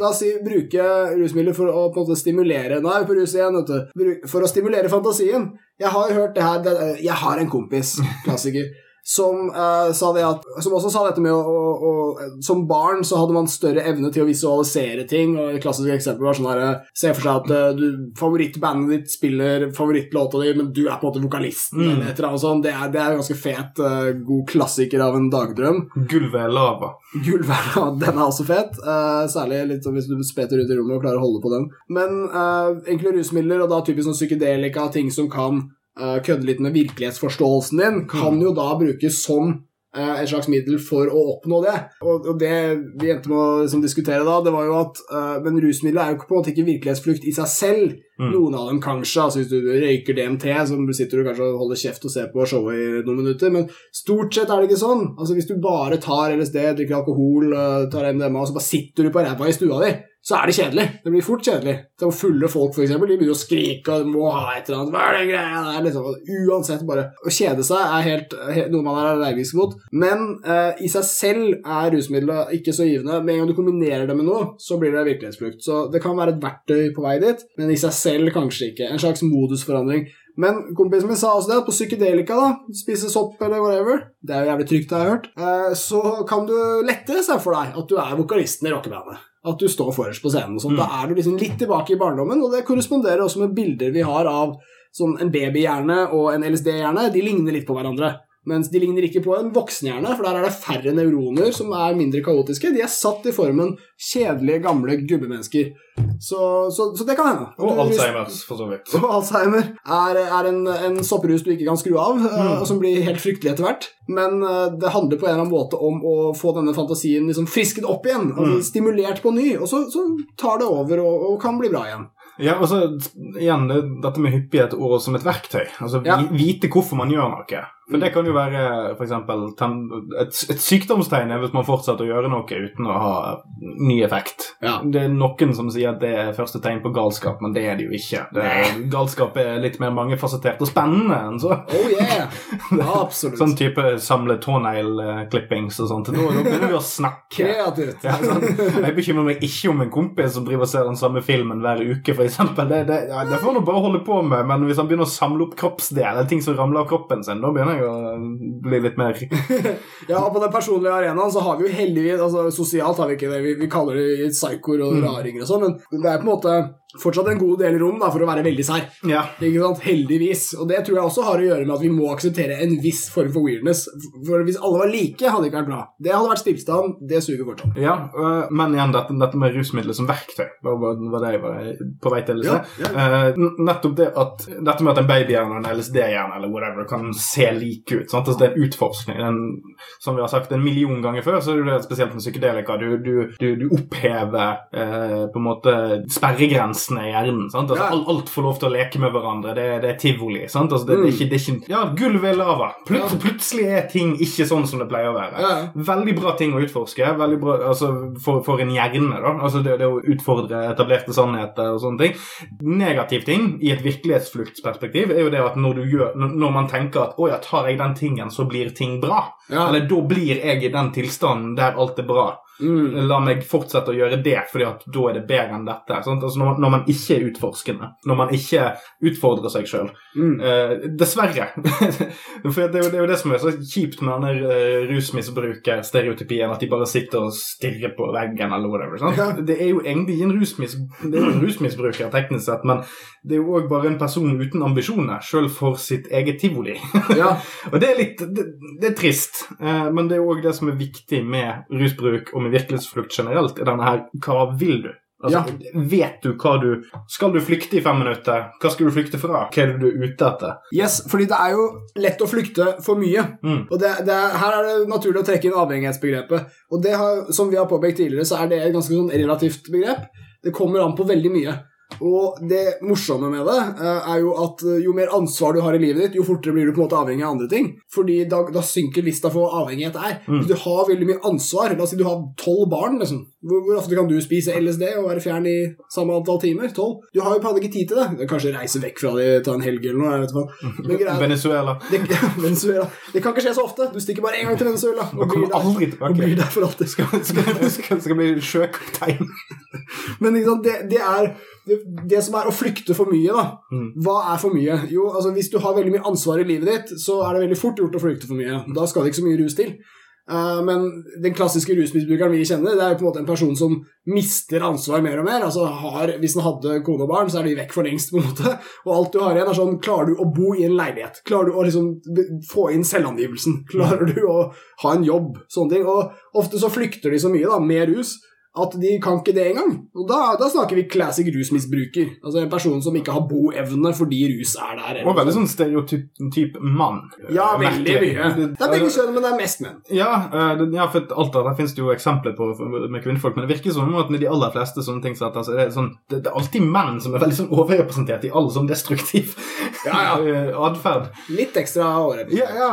la oss si bruke rusmidler for å på en måte stimulere Nå er vi på rus igjen, vet du. For å stimulere fantasien. Jeg har hørt det her det, Jeg har en kompis, klassiker. Som, sa det at, som også sa dette med å, å, å Som barn så hadde man større evne til å visualisere ting. og Et klassisk eksempel var sånn her eh, Se for seg at eh, du, favorittbandet ditt spiller favorittlåta di, men du er på en måte vokalisten. Mm. eller et eller annet sånt. Det er, det er en ganske fet, eh, god klassiker av en dagdrøm. Gulvet er lava. Gullverna, den er også fet. eh, særlig litt sånn hvis du speter rundt i rommet og klarer å holde på den. Men eh, enkle rusmidler, og da typisk sånn psykedelika, ting som kan kødde litt med virkelighetsforståelsen din, kan jo da brukes som eh, et slags middel for å oppnå det. Og, det vi endte med å liksom, diskutere da, det var jo at eh, Men rusmidler er jo på en måte ikke virkelighetsflukt i seg selv. Mm. Noen av dem kanskje. altså Hvis du røyker DMT, så sitter du kanskje og holder kjeft og ser på showet i noen minutter. Men stort sett er det ikke sånn. Altså Hvis du bare tar LSD, drikker alkohol, eh, tar MDMA, og så bare sitter du på ræva i stua di, så er det kjedelig. Det blir fort kjedelig. Så fulle folk, eksempel, de begynner å skrike og må ha et eller annet. Hva er det greia der? Liksom. Uansett, bare å kjede seg er helt, helt noe man er allergisk mot. Men eh, i seg selv er rusmidler ikke så givende. Med en gang du kombinerer det med noe, så blir det virkelighetsflukt. Så det kan være et verktøy på vei dit, men i seg selv kanskje ikke. En slags modusforandring. Men kompisen min sa også det, at på psykedelika, da, spise sopp eller whatever, det er jo jævlig trygt, har jeg hørt, eh, så kan du lettere se for deg at du er vokalisten i rockebandet. At du står forrest på scenen. og sånt. Mm. Da er du liksom litt tilbake i barndommen, og det korresponderer også med bilder vi har av sånn en babyhjerne og en LSD-hjerne. De ligner litt på hverandre. Mens de ligner ikke på en voksenhjerne, for der er det færre neuroner som er mindre kaotiske. De er satt i formen kjedelige, gamle gubbemennesker. Så, så, så det kan hende. Og Alzheimer, for så vidt. Og Alzheimer er, er en, en sopprus du ikke kan skru av, eh, Mm. og som blir helt fryktelig etter hvert. Men uh, det handler på en eller annen måte om å få denne fantasien liksom frisket opp igjen. Altså Mm. Stimulert på ny, og så, så tar det over og, og kan bli bra igjen. Ja, og så igjen det, dette med hyppighet og som et verktøy. Altså Ja. Vite hvorfor man gjør noe. For det kan jo være eksempel, et, et sykdomstegn er hvis man fortsetter å gjøre noe uten å ha ny effekt. Ja. Det er noen som sier at det er første tegn på galskap, men det er det jo ikke. Det er, galskap er litt mer mangefasettert og spennende enn så. Oh yeah! Absolutt. Sånn type samle tånegl-klippings og sånt. Nå, da begynner vi å snakke. Kreativt. Ja, sånn. Jeg bekymrer meg ikke om en kompis som driver og ser den samme filmen hver uke, f.eks. Det, det, ja, det får han nå bare holde på med, men hvis han begynner å samle opp kroppsdeler, ting som ramler av kroppen sin, da begynner å bli litt mer. Ja, og på den personlige arenaen så har vi jo heldigvis altså Sosialt har vi ikke det, vi, vi kaller det psykoer og raringer og sånn, men det er på en måte fortsatt en god del rom da, for å være veldig sær. Ja. Heldigvis. Og det tror jeg også har å gjøre med at vi må akseptere en viss form for weirdness. For hvis alle var like, hadde det ikke vært bra. Det hadde vært stillstand. Det suger fortsatt. Ja, øh, men igjen dette, dette med rusmidler som verktøy var, var det jeg var på vei til si. Ja, Eh, nettopp det at dette med at en babyhjerne og en LSD-hjerne eller whatever kan se like ut. Sant? Altså, det er en utforskning. En, som vi har sagt en million ganger før, så er det spesielt med psykedelika. Du, du, du, du opphever eh, på en måte sperregrensene i hjernen. Sant? Altså, Ja. alt, alt får lov til å leke med hverandre. Det, det er tivoli. Sant? Altså, det, det, er ikke, det er ikke Ja, gulvet er lava. Plut, Ja. Plutselig er ting ikke sånn som det pleier å være. Ja. Veldig bra ting å utforske veldig bra, altså, for, for en hjerne. da, altså det, det å utfordre etablerte sannheter og sånne ting. Negativ ting i et virkelighetsfluktsperspektiv er jo det at når, du gjør, når man tenker at å ja, tar jeg den tingen, så blir ting bra. Ja. Eller da blir jeg i den tilstanden der alt er bra. Mm. La meg fortsette å gjøre det, fordi at da er det bedre enn dette. Altså når, man- når man ikke er utforskende, når man ikke utfordrer seg sjøl. Mm. Eh, dessverre. For det er, jo, det er jo det som er så kjipt med denne uh, rusmisbrukerstereotypien, at de bare sitter og stirrer på veggen eller whatever. Ja. Det er jo egentlig en, rusmis, det er jo en rusmisbruker, teknisk sett, men det er jo òg bare en person uten ambisjoner, sjøl for sitt eget tivoli. Ja. og det er litt Det, det er trist, eh, men det er òg det som er viktig med rusbruk og med virkelighetsflukt generelt, er denne her Hva vil du? Altså, Vet du hva du Skal du flykte i fem minutter? Hva skal du flykte fra? Hva er det du er ute etter? Yes, fordi det er jo lett å flykte for mye. Mm. Og det, det er, Her er det naturlig å trekke inn avhengighetsbegrepet. Og det har, som vi har påpekt tidligere, så er det et ganske sånn relativt begrep. Det kommer an på veldig mye. Og det morsomme med det eh, er jo at eh, jo mer ansvar du har i livet ditt, jo fortere blir du på en måte avhengig av andre ting. Fordi da, da synker lista for hva avhengighet er. Mm. Hvis du har veldig mye ansvar, la oss si du har tolv barn, liksom. Hvor, hvor ofte kan du spise LSD og være fjern i samme antall timer? Tolv? Du har jo hadde ikke tid til det. Kanskje reise vekk fra det, ta en helg eller noe. Jeg vet hva. Men greia, Venezuela. det, Venezuela. det kan ikke skje så ofte. Du stikker bare én gang til Venezuela Og og blir der, aldri og blir der for alltid. Skal, skal, skal, skal bli sjøkaptein. Men ikke sant, det, det er det, det som er å flykte for mye, da. Mm. Hva er for mye? Jo, altså Hvis du har veldig mye ansvar i livet ditt, så er det veldig fort gjort å flykte for mye. Da skal det ikke så mye rus til. Uh, men den klassiske rusmisbrukeren vi kjenner, det er jo på en måte en person som mister ansvar mer og mer. Altså har, Hvis han hadde kone og barn, så er de vekk for lengst. på en måte. Og alt du har igjen, er sånn Klarer du å bo i en leilighet? Klarer du å liksom få inn selvangivelsen? Klarer du å ha en jobb? Sånne ting. Og ofte så flykter de så mye da, med rus at de kan ikke det engang. Og da, da snakker vi classic rusmisbruker. Altså en person som ikke har boevne fordi rus er der. Og veldig sånn stereotyp mann. Ja, veldig mye. Det er begge kjønn, men det er mest menn. Ja, eh, ja, for alt der, der finnes det jo eksempler på med kvinnfolk, men det virker som at med de aller fleste sånne ting så at, altså, det, sånn, det, er alltid menn som er veldig sånn overrepresentert i all sånn destruktiv Ja, ja. atferd. Litt ekstra året. Ja, ja,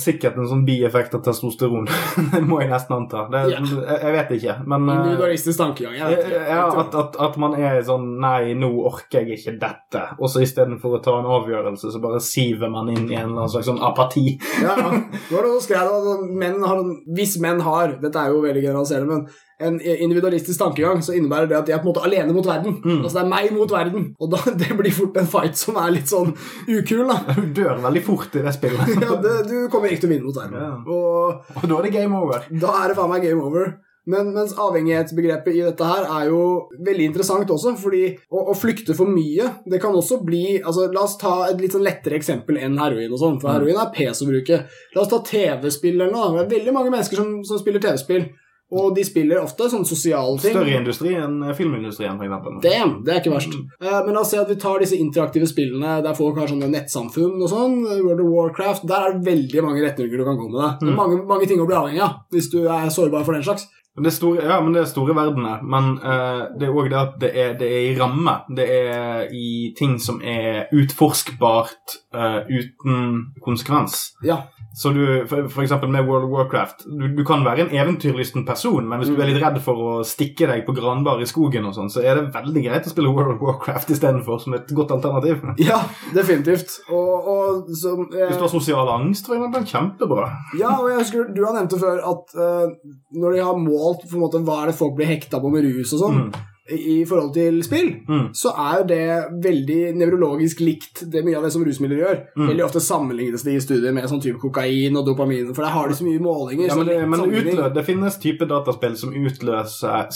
sikkert en sånn bieffekt av testosteron. det må jeg nesten anta. Det, yeah. jeg, jeg vet ikke, men eh, Individualistisk tankegang. Ja, at, at, at man er sånn Nei, nå orker jeg ikke dette. Og så istedenfor å ta en avgjørelse, så bare siver man inn i en eller annen slags sånn apati. Ja, ja. Det var noe som skrev at altså, menn har, Hvis menn har Dette er jo veldig generaliserende, men en individualistisk tankegang, så innebærer det at de er på en måte alene mot verden. Mm. Altså det er meg mot verden. Og da, det blir fort en fight som er litt sånn ukul, da. Du dør veldig fort i det spillet. Ja, det, du kommer ikke til å vinne mot verden. Ja. Og Og da er det game over. Da er det faen meg game over. Men mens avhengighetsbegrepet i dette her er jo veldig interessant også, fordi å, å flykte for mye, det kan også bli altså La oss ta et litt sånn lettere eksempel enn heroin og sånn, for Mm. heroin er pes å bruke. La oss ta TV-spill eller noe. Det er veldig mange mennesker som, som spiller TV-spill, og de spiller ofte sånne sosiale ting. Større industri enn eh, filmindustrien, eksempel. Damn, det er ikke verst. Mm. men la oss si at vi tar disse interaktive spillene der folk har sånne nettsamfunn og sånn. World of Warcraft. Der er det veldig mange retninger du kan gå med deg. Det Mm. mange, mange ting å bli avhengig av hvis du er sårbar for den slags. Det store, ja, men det er store verdener. Men uh, det er òg det at det er, det er i ramme. Det er i ting som er utforskbart uh, uten konsekvens. Ja. Så du, for, for eksempel med World of Warcraft du, du kan være en eventyrlysten person, men hvis du er litt redd for å stikke deg på granbar i skogen, og sånn, så er det veldig greit å spille World of Warcraft istedenfor, som et godt alternativ. Ja, definitivt. Og, og som eh, Hvis du har sosial angst, for eksempel, kjempebra. Ja, og jeg husker du har nevnt det før at eh, når de har målt på en måte, hva er det folk blir hekta på med rus og sånn, Mm. I forhold til spill, Mm. så er jo det veldig nevrologisk likt det mye av det som rusmidler gjør. Mm. Veldig ofte sammenlignes det i studier med sånn type kokain og dopamin, for der har de så mye målinger. Ja, men det, men utløs, det finnes type dataspill som utløser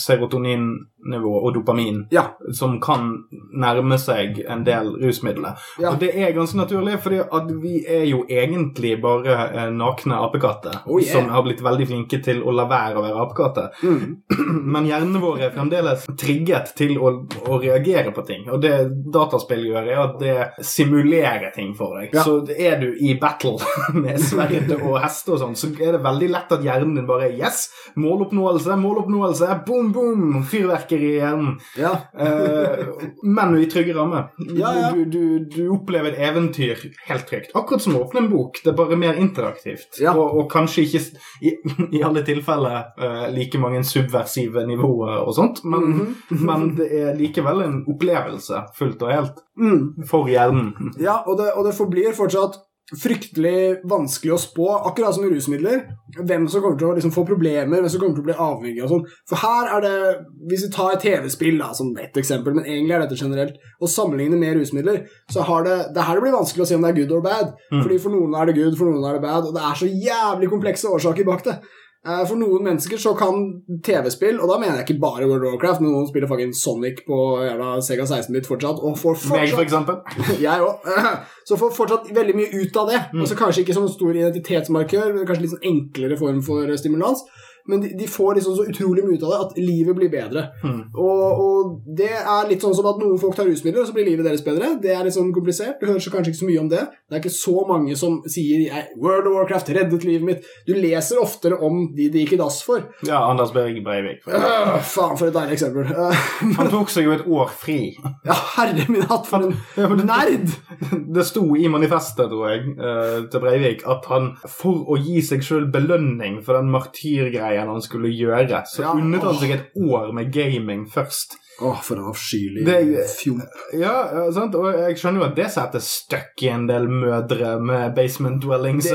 serotoninnivå og dopamin, Ja. som kan nærme seg en del rusmidler. Ja. Og det er ganske naturlig, at vi er jo egentlig bare eh, nakne apekatter Oh, yeah. som har blitt veldig flinke til å la være å være apekatter. Mm. Men hjernen vår er fremdeles trigget til å, å reagere på ting. Og det dataspill gjør, er at det simulerer ting for deg. Ja. Så er du i battle med sverd og hester og sånn, så er det veldig lett at hjernen din bare er Yes! Måloppnåelse, måloppnåelse, boom, boom! Fyrverkeri i hjernen. Ja. Eh, men i trygge rammer. Ja, ja. Du, du, du opplever et eventyr helt trygt. Akkurat som å åpne en bok. Det er bare mer interaktivt. Og, og kanskje ikke i, i alle tilfeller eh, like mange subversive nivåer og sånt, men, Mhm. men det er likevel en opplevelse fullt og helt Mm. for hjernen. Ja, og det, og det forblir fortsatt fryktelig vanskelig å spå, akkurat som rusmidler, hvem som kommer til å liksom få problemer, hvem som kommer til å bli avhengig og sånn. For her er det, hvis vi tar et TV-spill som ett eksempel, men egentlig er dette generelt, og sammenligner med rusmidler, så har det, det er her det blir vanskelig å si om det er good or bad. Fordi for noen er det good, for noen er det bad, og det er så jævlig komplekse årsaker bak det. Eh, For noen mennesker så kan TV-spill, og da mener jeg ikke bare World of Warcraft, men noen spiller fucking Sonic på jævla Sega 16-bit fortsatt, og får Meg, for fortsatt eksempel. jeg òg. Så får fortsatt veldig mye ut av det. Mm. så Kanskje ikke sånn stor identitetsmarkør, men kanskje litt sånn enklere form for stimulans. Men de, de får liksom så utrolig mye ut av det at livet blir bedre. Mm. Og, og det er litt sånn som at noen folk tar rusmidler, og så blir livet deres bedre. Det er litt sånn komplisert. Du hører så kanskje ikke så mye om det. Det er ikke så mange som sier «Jeg- 'World of Warcraft reddet livet mitt'. Du leser oftere om de det gikk i dass for. Ja, Anders Berg Breivik. Øh, faen, for et deilig eksempel. Øh, Han tok seg jo et år fri. ja, herre min hatt, for en nerd! Det sto i manifestet, tror jeg, eh, til Breivik at han for å gi seg sjøl belønning for den martyrgreien han skulle gjøre, så Ja, unnet han seg et år med gaming først. Åh, for en avskyelig fjomp. Ja, ja, sant? og jeg skjønner jo at det setter støkk i en del mødre med basement dwellings.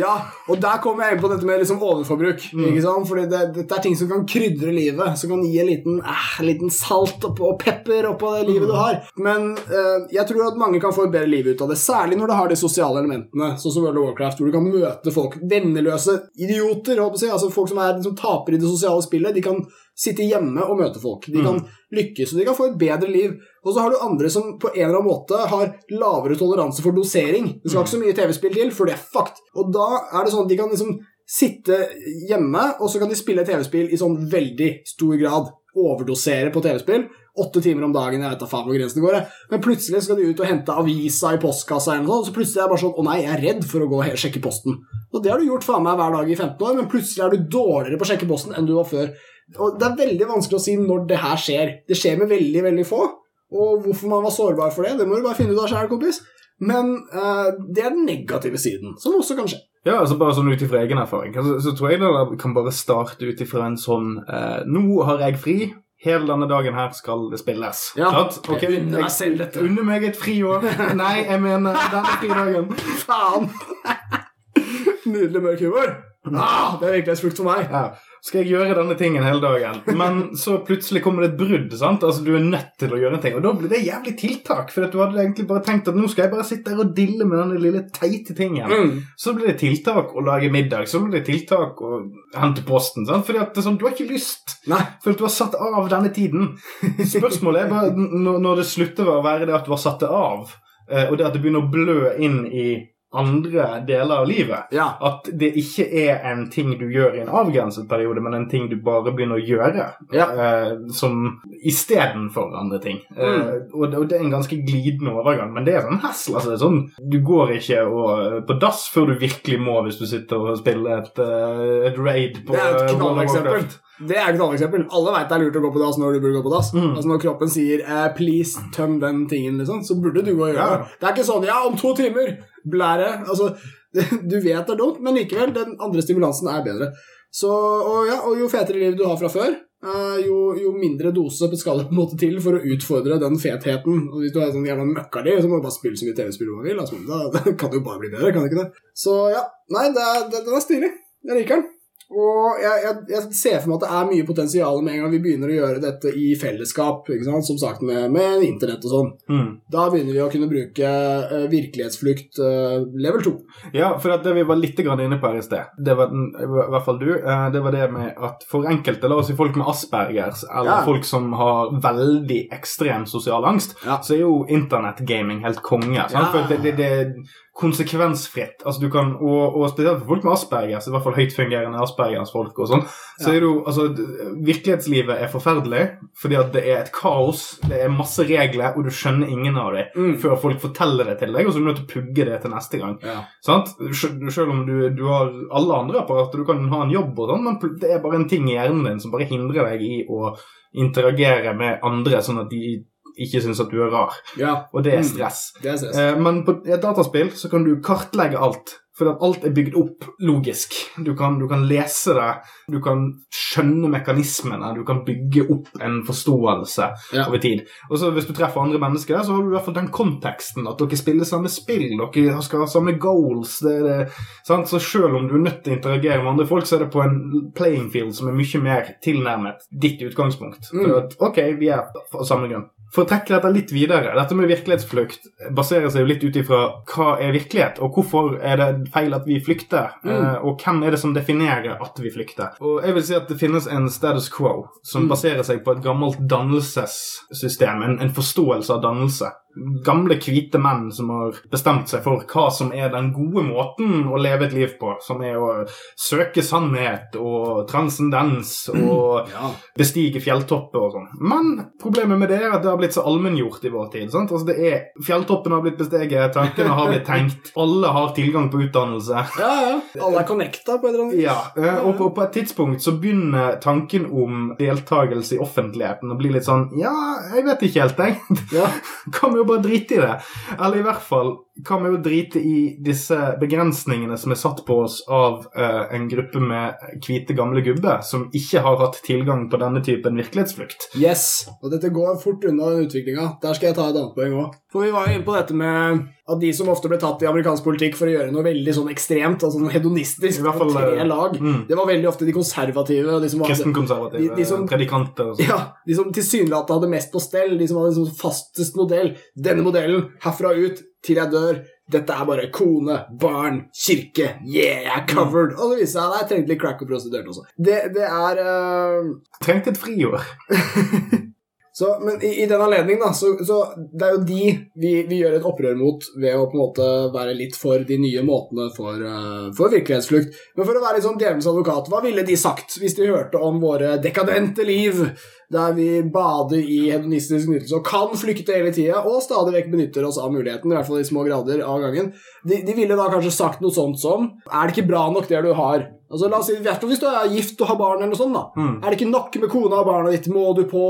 Ja, og der kommer jeg inn på dette med liksom overforbruk. Mm. ikke sant? Fordi det, dette er ting som kan krydre livet, som kan gi en liten, eh, liten salt oppå, og pepper oppå det livet Mm. du har. Men eh, jeg tror at mange kan få et bedre liv ut av det, særlig når det har de sosiale elementene, sånn som World of Warcraft, hvor du kan møte folk, venneløse idioter, å si, altså folk som er som taper i det sosiale spillet, de kan sitte hjemme og møte folk. De kan lykkes, og de kan få et bedre liv. Og så har du andre som på en eller annen måte har lavere toleranse for dosering. Det skal ikke så mye TV-spill til, for det er fucked. Og da er det sånn at de kan liksom sitte hjemme, og så kan de spille TV-spill i sånn veldig stor grad. Overdosere på TV-spill. Åtte timer om dagen, jeg vet da faen hvor grensen går. jeg. Men plutselig skal de ut og hente avisa i postkassa, eller noe sånt, så plutselig er det bare sånn Å nei, jeg er redd for å gå og sjekke posten. Og det har du gjort faen meg hver dag i 15 år, men plutselig er du dårligere på å sjekke posten enn du var før. Og det er veldig vanskelig å si når det her skjer. Det skjer med veldig, veldig få. Og hvorfor man var sårbar for det, det må du bare finne ut av sjøl, kompis. Men uh, det er den negative siden, som også kan skje. Ja, altså bare sånn ut ifra egen erfaring. så, så tror jeg det kan bare starte ut ifra en sånn uh, Nå har jeg fri. Hele denne dagen her skal det spilles. Ja. Klart? Okay, Jeg unner meg selv dette. Unner meg et friår. Nei, jeg mener denne fridagen. Faen! Nydelig mørk humor. Ah, det er virkelighetsflukt for meg. Ja. Skal jeg gjøre denne tingen hele dagen? Men så plutselig kommer det et brudd. sant? Altså Du er nødt til å gjøre en ting. Og da blir det jævlig tiltak. For du hadde egentlig bare tenkt at nå skal jeg bare sitte her og dille med denne lille teite tingen. Mm. Så blir det tiltak å lage middag. Så blir det tiltak å hente posten. sant? Fordi at sånn, du har ikke lyst. Nei. For du har satt av denne tiden. Spørsmålet er bare når det slutter å være det at du har satt det av, eh, og det at det begynner å blø inn i andre deler av livet. Ja. At det ikke er en ting du gjør i en avgrenset periode, men en ting du bare begynner å gjøre. Ja. Eh, som istedenfor andre ting. Eh, og, det, og det er en ganske glidende overgang, men det er sånn hesl. Altså, sånn, du går ikke og, på dass før du virkelig må hvis du sitter og spiller et, eh, et raid på Det er et eh, knalleksempel. Det er et annet eksempel. Alle veit det er lurt å gå på dass når du burde gå på dass. Mm. Altså Når kroppen sier eh, 'please, tøm den tingen', liksom, så burde du gå og gjøre Ja. det. Det er ikke sånn 'ja, om to timer', blære. Altså, du vet det er dumt, men likevel, den andre stimulansen er bedre. Så, og, ja, og jo fetere liv du har fra før, eh, jo, jo mindre dose skal det på en måte til for å utfordre den fetheten. Og hvis du har sånn jævla møkkali, så må du bare spille så mye TV-spill du vil. Altså, da, da kan det jo bare bli bedre, kan det ikke det? Så ja, nei, det er, det, den er stilig. Jeg liker den. Og jeg, jeg, jeg ser for meg at det er mye potensial med en gang vi begynner å gjøre dette i fellesskap, som sagt med, med internett og sånn. Mm. Da begynner vi å kunne bruke uh, virkelighetsflukt uh, level 2. Ja, for det vi var litt grann inne på her i sted, det var i hvert fall du, uh, det var det med at for enkelte, la oss si folk med Aspergers, eller Ja. folk som har veldig ekstrem sosial angst, Ja. så er jo internettgaming helt konge. Ja. For det, det, det konsekvensfritt. Altså du kan, og, og spesielt for folk med Aspergers, i hvert fall høytfungerende Aspergers-folk og sånn, så Ja. er det jo altså, Virkelighetslivet er forferdelig fordi at det er et kaos, det er masse regler, og du skjønner ingen av dem Mm. før folk forteller det til deg, og så er du nødt til å pugge det til neste gang. Ja. Sant? Sel- Selv om du, du har alle andre apparater, du kan ha en jobb og sånn, men det er bare en ting i hjernen din som bare hindrer deg i å interagere med andre, sånn at de ikke syns at du er rar. ja. Og det er Mm. stress. Det er stress. Eh, men på et dataspill så kan du kartlegge alt. For alt er bygd opp logisk. Du kan, du kan lese det, du kan skjønne mekanismene, du kan bygge opp en forståelse Ja. over tid. Og så Hvis du treffer andre mennesker, så har du i hvert fall den konteksten at dere spiller samme spill, dere skal ha samme goals. Det, det, sant? Så selv om du er nødt til å interagere med andre folk, så er det på en playing field som er mye mer tilnærmet ditt utgangspunkt. Mm. At, ok, vi er på samme grunn. For å trekke dette litt videre, dette med virkelighetsflukt baserer seg jo litt ut ifra hva er virkelighet, og hvorfor er det feil at vi flykter, Mm. eh, og hvem er det som definerer at vi flykter. Og jeg vil si at det finnes en status quo som Mm. baserer seg på et gammelt dannelsessystem, en, en forståelse av dannelse. Gamle, hvite menn som har bestemt seg for hva som er den gode måten å leve et liv på, som er å søke sannhet og transcendens og Ja. bestige fjelltopper og sånn. Men problemet med det er at det har blitt så allmenngjort i vår tid. sant? Altså det er, Fjelltoppene har blitt besteget, tankene har blitt tenkt, alle har tilgang på utdannelse. ja, ja. Alle er connecta på et eller annet vis. Ja, eh, og på, på et tidspunkt så begynner tanken om deltakelse i offentligheten å bli litt sånn Ja, jeg vet ikke helt, jeg. Ja. Kan vi jo bare drite i det? Eller i hvert fall kan vi jo drite i disse begrensningene som er satt på oss av uh, en gruppe med hvite, gamle gubber som ikke har hatt tilgang på denne typen virkelighetsflukt. Yes, og dette går fort unna den utviklinga. Der skal jeg ta et annet poeng òg. For vi var jo inne på dette med at de som ofte ble tatt i amerikansk politikk for å gjøre noe veldig sånn ekstremt, altså sånn hedonistisk, I hvert fall, tre eh, lag, mm. det var veldig ofte de konservative de som Kristenkonservative, De- de som- predikanter og sånn. ja, de som tilsynelatende hadde mest på stell, de som hadde en sånn fastest modell. Denne modellen, herfra ut til jeg dør. Dette er bare kone, barn, kirke. Yeah, er covered. Og det viser seg at jeg trengte litt crack og prostituert også. Det, det er uh... Trengte et friår. Så, men i, i den anledning, da, så, så det er jo de vi, vi gjør et opprør mot ved å på en måte være litt for de nye måtene for, uh, for virkelighetsflukt. Men for å være litt sånn djevelens advokat, hva ville de sagt hvis de hørte om våre dekadente liv, der vi bader i hedonistisk nytelse og kan flykte hele tida, og stadig vekk benytter oss av muligheten, i hvert fall i små grader av gangen? De, de ville da kanskje sagt noe sånt som Er det ikke bra nok det du har? Altså, la oss si, Hvis du er gift og har barn, eller noe sånt, da. Mm. Er det ikke nok med kona og barna ditt? Må du på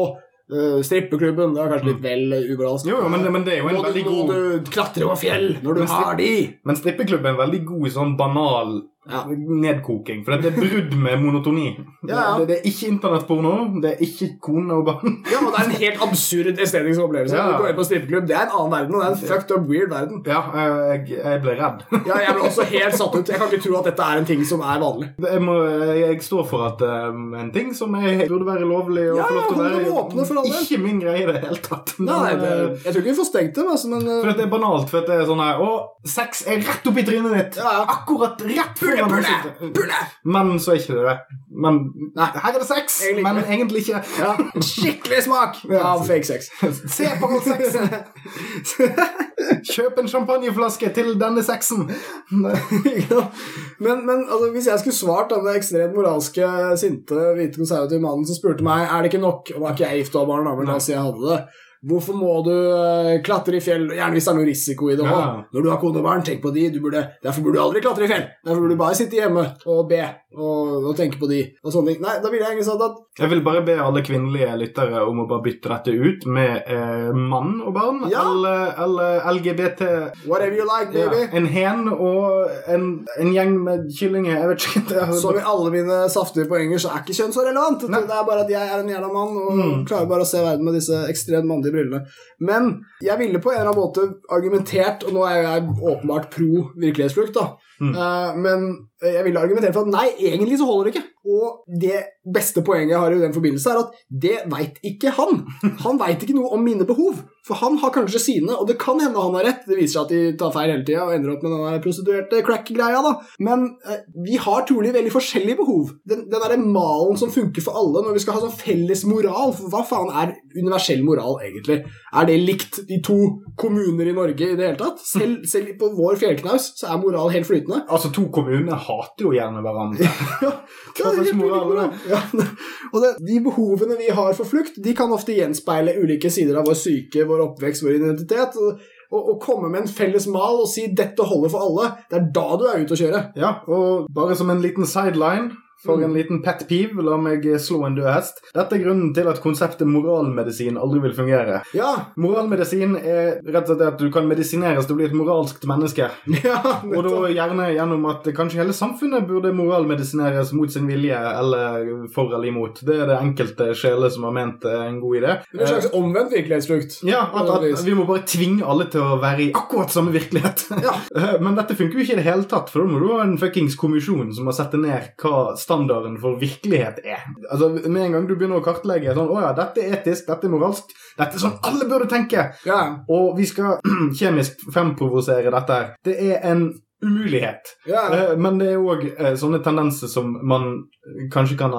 uh, strippeklubben? Det er kanskje litt vel uh. Jo, jo, men, men det er jo en veldig må god du klatre over fjell når du Men har de? Men strippeklubben er en veldig god i sånn banal Ja. nedkoking, for det er brudd med monotoni. Ja, ja. Det, det er ikke internettporno, det er ikke kone og barn. Ja, og det er en helt absurd estetisk opplevelse. Ja. Du går inn på strippeklubb, det er en annen verden, og det er en fucked up weird verden. Ja, eh, jeg, jeg ble redd. Ja, jeg ble også helt satt ut. Jeg kan ikke tro at dette er en ting som er vanlig. Jeg, må, jeg står for at um, en ting som jeg, burde være lovlig og Ja, få lov til å være åpne for alle. Ikke min greie i det hele tatt. Men, Nei, det, eh, jeg tror ikke vi får stengt dem, altså, men for det er banalt. For det er sånn her Å, sex er rett oppi trynet ditt! Akkurat rett Pulle, foran pule, pule! Men så er ikke det det. Men Nei. her er det sex, Egentlig men egentlig ikke. Ja, skikkelig smak av fake sex. Se på all sexen! Kjøp en champagneflaske til denne sexen! men, men altså, hvis jeg skulle svart denne ekstremt moralske, sinte, hvite konservative mannen som spurte meg er det ikke nok Nå er ikke jeg gift og har barn, da, men la oss si jeg hadde det. Hvorfor må du eh, klatre i fjell, gjerne hvis det er noe risiko i det òg? Ja. Når du har kone og barn, tenk på de. Du burde, derfor burde du aldri klatre i fjell. Derfor burde du bare sitte hjemme og be og, og tenke på de og sånne ting. Nei, da ville jeg egentlig sagt at Jeg vil bare be alle kvinnelige lyttere om å bare bytte dette ut med eh, mann og barn. Ja. Eller, eller LGBT. whatever you like, Ja, baby. en hen og en, en gjeng med kyllinger. Jeg vet ikke. Det Som i alle mine saftige poenger, så er ikke kjønn så relevant. Nei. Det er bare at jeg er en jævla mann og Mm. klarer bare å se verden med disse ekstremt mannlige brillene. Men jeg ville på en eller annen måte argumentert, og nå er jeg åpenbart pro virkelighetsflukt, da. Mm. uh, men jeg vil argumentere for at nei, egentlig så holder det ikke. Og det beste poenget jeg har i den forbindelse, er at det veit ikke han. Han veit ikke noe om mine behov. For han har kanskje sine, og det kan hende han har rett. Det viser seg at de tar feil hele tida og ender opp med den prostituerte crack-greia, da. Men eh, vi har trolig veldig forskjellige behov. Den, den derre malen som funker for alle når vi skal ha sånn felles moral. For hva faen er universell moral, egentlig? Er det likt i to kommuner i Norge i det hele tatt? Selv, selv på vår fjellknaus så er moral helt flytende. Altså, to kommuner hater jo gjerne hverandre. Ja, slags moral er ulik Ja, og det, De behovene vi har for flukt, de kan ofte gjenspeile ulike sider av vår syke, vår oppvekst, vår identitet. Og, og, og komme med en felles mal og si 'dette holder for alle', det er da du er ute å kjøre. Ja, og bare som en liten sideline for Mm. en liten pet peeve, la meg slå en død hest. Dette er grunnen til at konseptet moralmedisin aldri vil fungere. Ja, Moralmedisin er rett og slett at du kan medisineres til å bli et moralskt menneske. ja Og da gjerne gjennom at kanskje hele samfunnet burde moralmedisineres mot sin vilje, eller for eller imot. Det er det enkelte sjeler som har ment en god idé. Det er en slags omvendt virkelighetsflukt. Ja, at, at vi må bare tvinge alle til å være i akkurat samme virkelighet. Ja. Men dette funker jo ikke i det hele tatt, for da må du ha en fuckings kommisjon som må sette ned hva standarden for virkelighet er. Altså, Med en gang du begynner å kartlegge sånn, å ja, dette er etisk, dette er moralsk, dette er sånn alle burde tenke, Ja. og vi skal kjemisk fremprovosere dette her. Det er en umulighet. ja. Eh, Men det er òg sånne tendenser som man kanskje kan,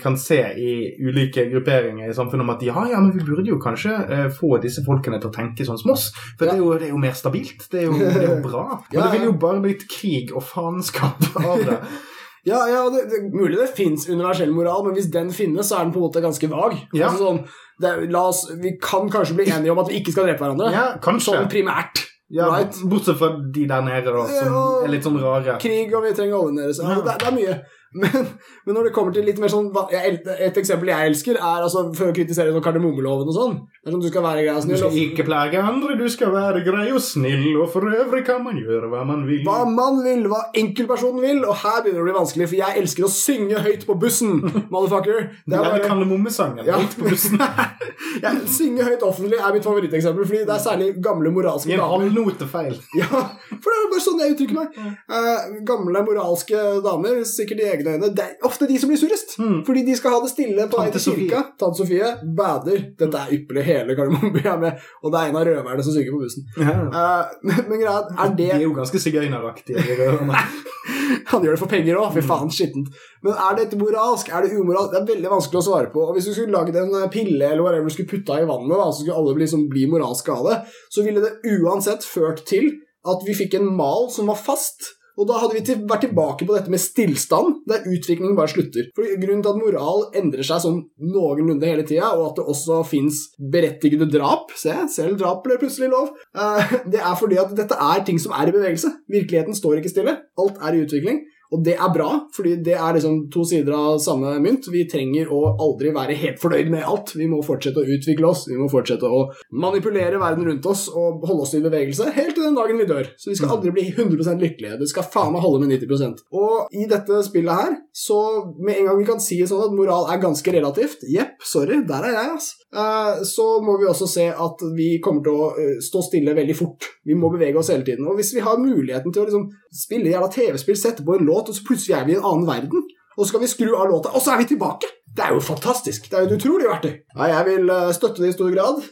kan se i ulike grupperinger i samfunnet om at ja, ja, men vi burde jo kanskje eh, få disse folkene til å tenke sånn som oss. For Ja. det, er jo, det er jo mer stabilt. Det er jo, det er jo bra. Men Ja, det ville jo bare blitt krig og faenskap av det. Ja, ja det, det, mulig det fins universell moral, men hvis den finnes, så er den på en måte ganske vag. Ja. Altså sånn, det, la oss, vi kan kanskje bli enige om at vi ikke skal drepe hverandre. Ja, kanskje. Sånn primært. Ja, right. Bortsett fra de der nede, da, som Ja. er litt sånn rare. Krig, og vi trenger oljen deres. Altså, det, det er mye. Men, men når det kommer til litt mer sånn Et eksempel jeg elsker, er altså for å kritisere sånn kardemommeloven og sånn. Det er sånn Du skal være grei og Du skal ikke plage andre, du skal være grei og snill, og for øvrig kan man gjøre hva man vil. Hva man vil, hva enkeltpersonen vil. Og her begynner det å bli vanskelig, for jeg elsker å synge høyt på bussen, motherfucker. Det er bare- kardemommesangen Ja. Høyt på bussen. ja, Synge høyt offentlig er mitt favoritteksempel, fordi det er særlig gamle moralske damer. I en halv notefeil. feil. Ja, for det er bare sånn jeg uttrykker meg. Uh, gamle moralske damer, sikkert i egne øyne, det er ofte de som blir surest. Mm. Fordi de skal ha det stille på vei til kirka. Tante Sofie bader. Dette er ypperlig, hele Kardemomme er med, og det er en av røverne som synger på bussen. Ja. Uh, men, men greia er, det De er jo ganske sigøyneraktige. de. Han gjør det for penger òg, fy Mm. faen, skittent. Men er dette moralsk? Er det umoralsk? Det er veldig vanskelig å svare på. Og hvis du skulle lagd en eh, pille eller whatever du skulle putta i vannet, da, så skulle alle liksom bli moralske av det, så ville det uansett ført til at vi fikk en mal som var fast. Og da hadde vi til, vært tilbake på dette med stillstand, der utviklingen bare slutter. For Grunnen til at moral endrer seg sånn noenlunde hele tida, og at det også fins berettigede drap Se, selv drap ble plutselig lov. Uh, det er fordi at dette er ting som er i bevegelse. Virkeligheten står ikke stille. Alt er i utvikling. Og det er bra, fordi det er liksom to sider av samme mynt. Vi trenger å aldri være helt fornøyd med alt. Vi må fortsette å utvikle oss, vi må fortsette å manipulere verden rundt oss og holde oss i bevegelse helt til den dagen vi dør. Så vi skal aldri bli 100% lykkelige. Det skal faen meg holde med 90% Og i dette spillet her, så med en gang vi kan si sånn at moral er ganske relativt Jepp, sorry, der er jeg, ass. Eh, så må vi også se at vi kommer til å eh, stå stille veldig fort. Vi må bevege oss hele tiden. Og hvis vi har muligheten til å liksom spille jævla TV-spill, sette på en låt, og så plutselig er vi i en annen verden, og så skal vi skru av låta, og så er vi tilbake! Det er jo fantastisk. Det er jo et utrolig verktøy. Ja, jeg vil eh, støtte det i stor grad.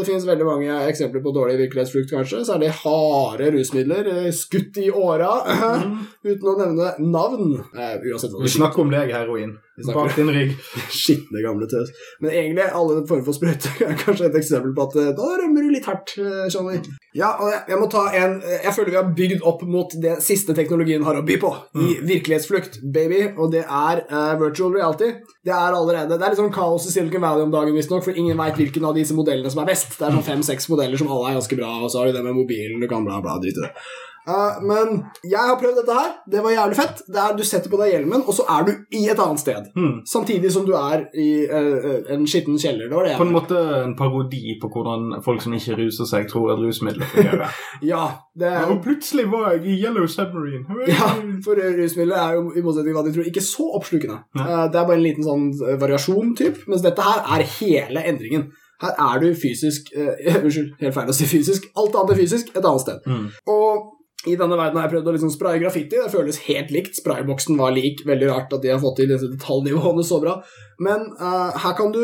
Det finnes veldig mange eksempler på dårlig virkelighetsflukt, kanskje. Det harde rusmidler, skutt i åra, uten å nevne navn. Uansett hva Vi snakker om deg, heroin. Bak din rygg. Skitne gamle tøs. Men egentlig alle former for sprøyter er kanskje et eksempel på at eh, da rømmer du litt hardt. eh, skjønner du. Ja, og jeg, jeg må ta en eh, Jeg føler vi har bygd opp mot det siste teknologien har å by på. I virkelighetsflukt, baby. Og det er uh, virtual reality. Det er allerede Det er litt sånn kaos i Silicon Valley om dagen, visstnok, for ingen veit hvilken av disse modellene som er best. Det er sånn fem-seks modeller som alle er ganske bra, og så har du det med mobilen, du kan bla, bla, drite i det. Eh, men jeg har prøvd dette her. Det var jævlig fett. Det er, du setter på deg hjelmen, og så er du i et annet sted. Mm. Samtidig som du er i uh, en skitten kjeller. Det var det På en måte en parodi på hvordan folk som ikke ruser seg, tror at rusmidler fungerer. Ja, det er Og plutselig var jeg i Yellow Submarine. Ja, for rusmidler er jo i motsetning til hva de tror, ikke så oppslukende. Eh, Det er bare en liten sånn variasjon, typ, mens dette her er hele endringen. Her er du fysisk Unnskyld, helt feil å si fysisk. Alt annet er fysisk et annet sted. Mm. Og i denne verden har jeg prøvd å liksom spraye graffiti. Det føles helt likt. Sprayboksen var lik. Veldig rart at de har fått til disse detaljnivåene så bra. Men uh, her kan du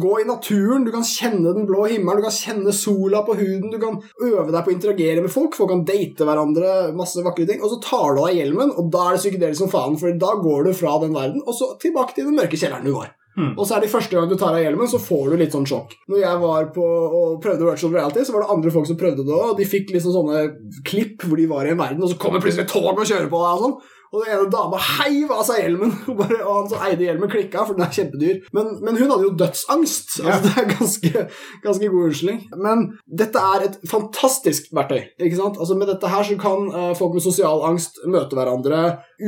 gå i naturen, du kan kjenne den blå himmelen, du kan kjenne sola på huden, du kan øve deg på å interagere med folk, folk kan date hverandre, masse vakre ting. Og så tar du av hjelmen, og da er det psykedelisk som faen, for da går du fra den verden, og så tilbake til den mørke kjelleren du var. Hmm. Og så er det første gang du tar av hjelmen, så får du litt sånn sjokk. Når jeg var på og prøvde virtual reality, så var det andre folk som prøvde det òg, de fikk liksom sånne klipp hvor de var i en verden, og så kommer plutselig et tog og kjører på deg og sånn. Og den ene dama heiv av seg hjelmen, og, han som eide hjelmen, klikka, for den er kjempedyr. Men, men hun hadde jo dødsangst. Ja. Altså, det er ganske, ganske god unnskyldning. Men dette er et fantastisk verktøy. ikke sant? Altså Med dette her så kan uh, folk med sosial angst møte hverandre.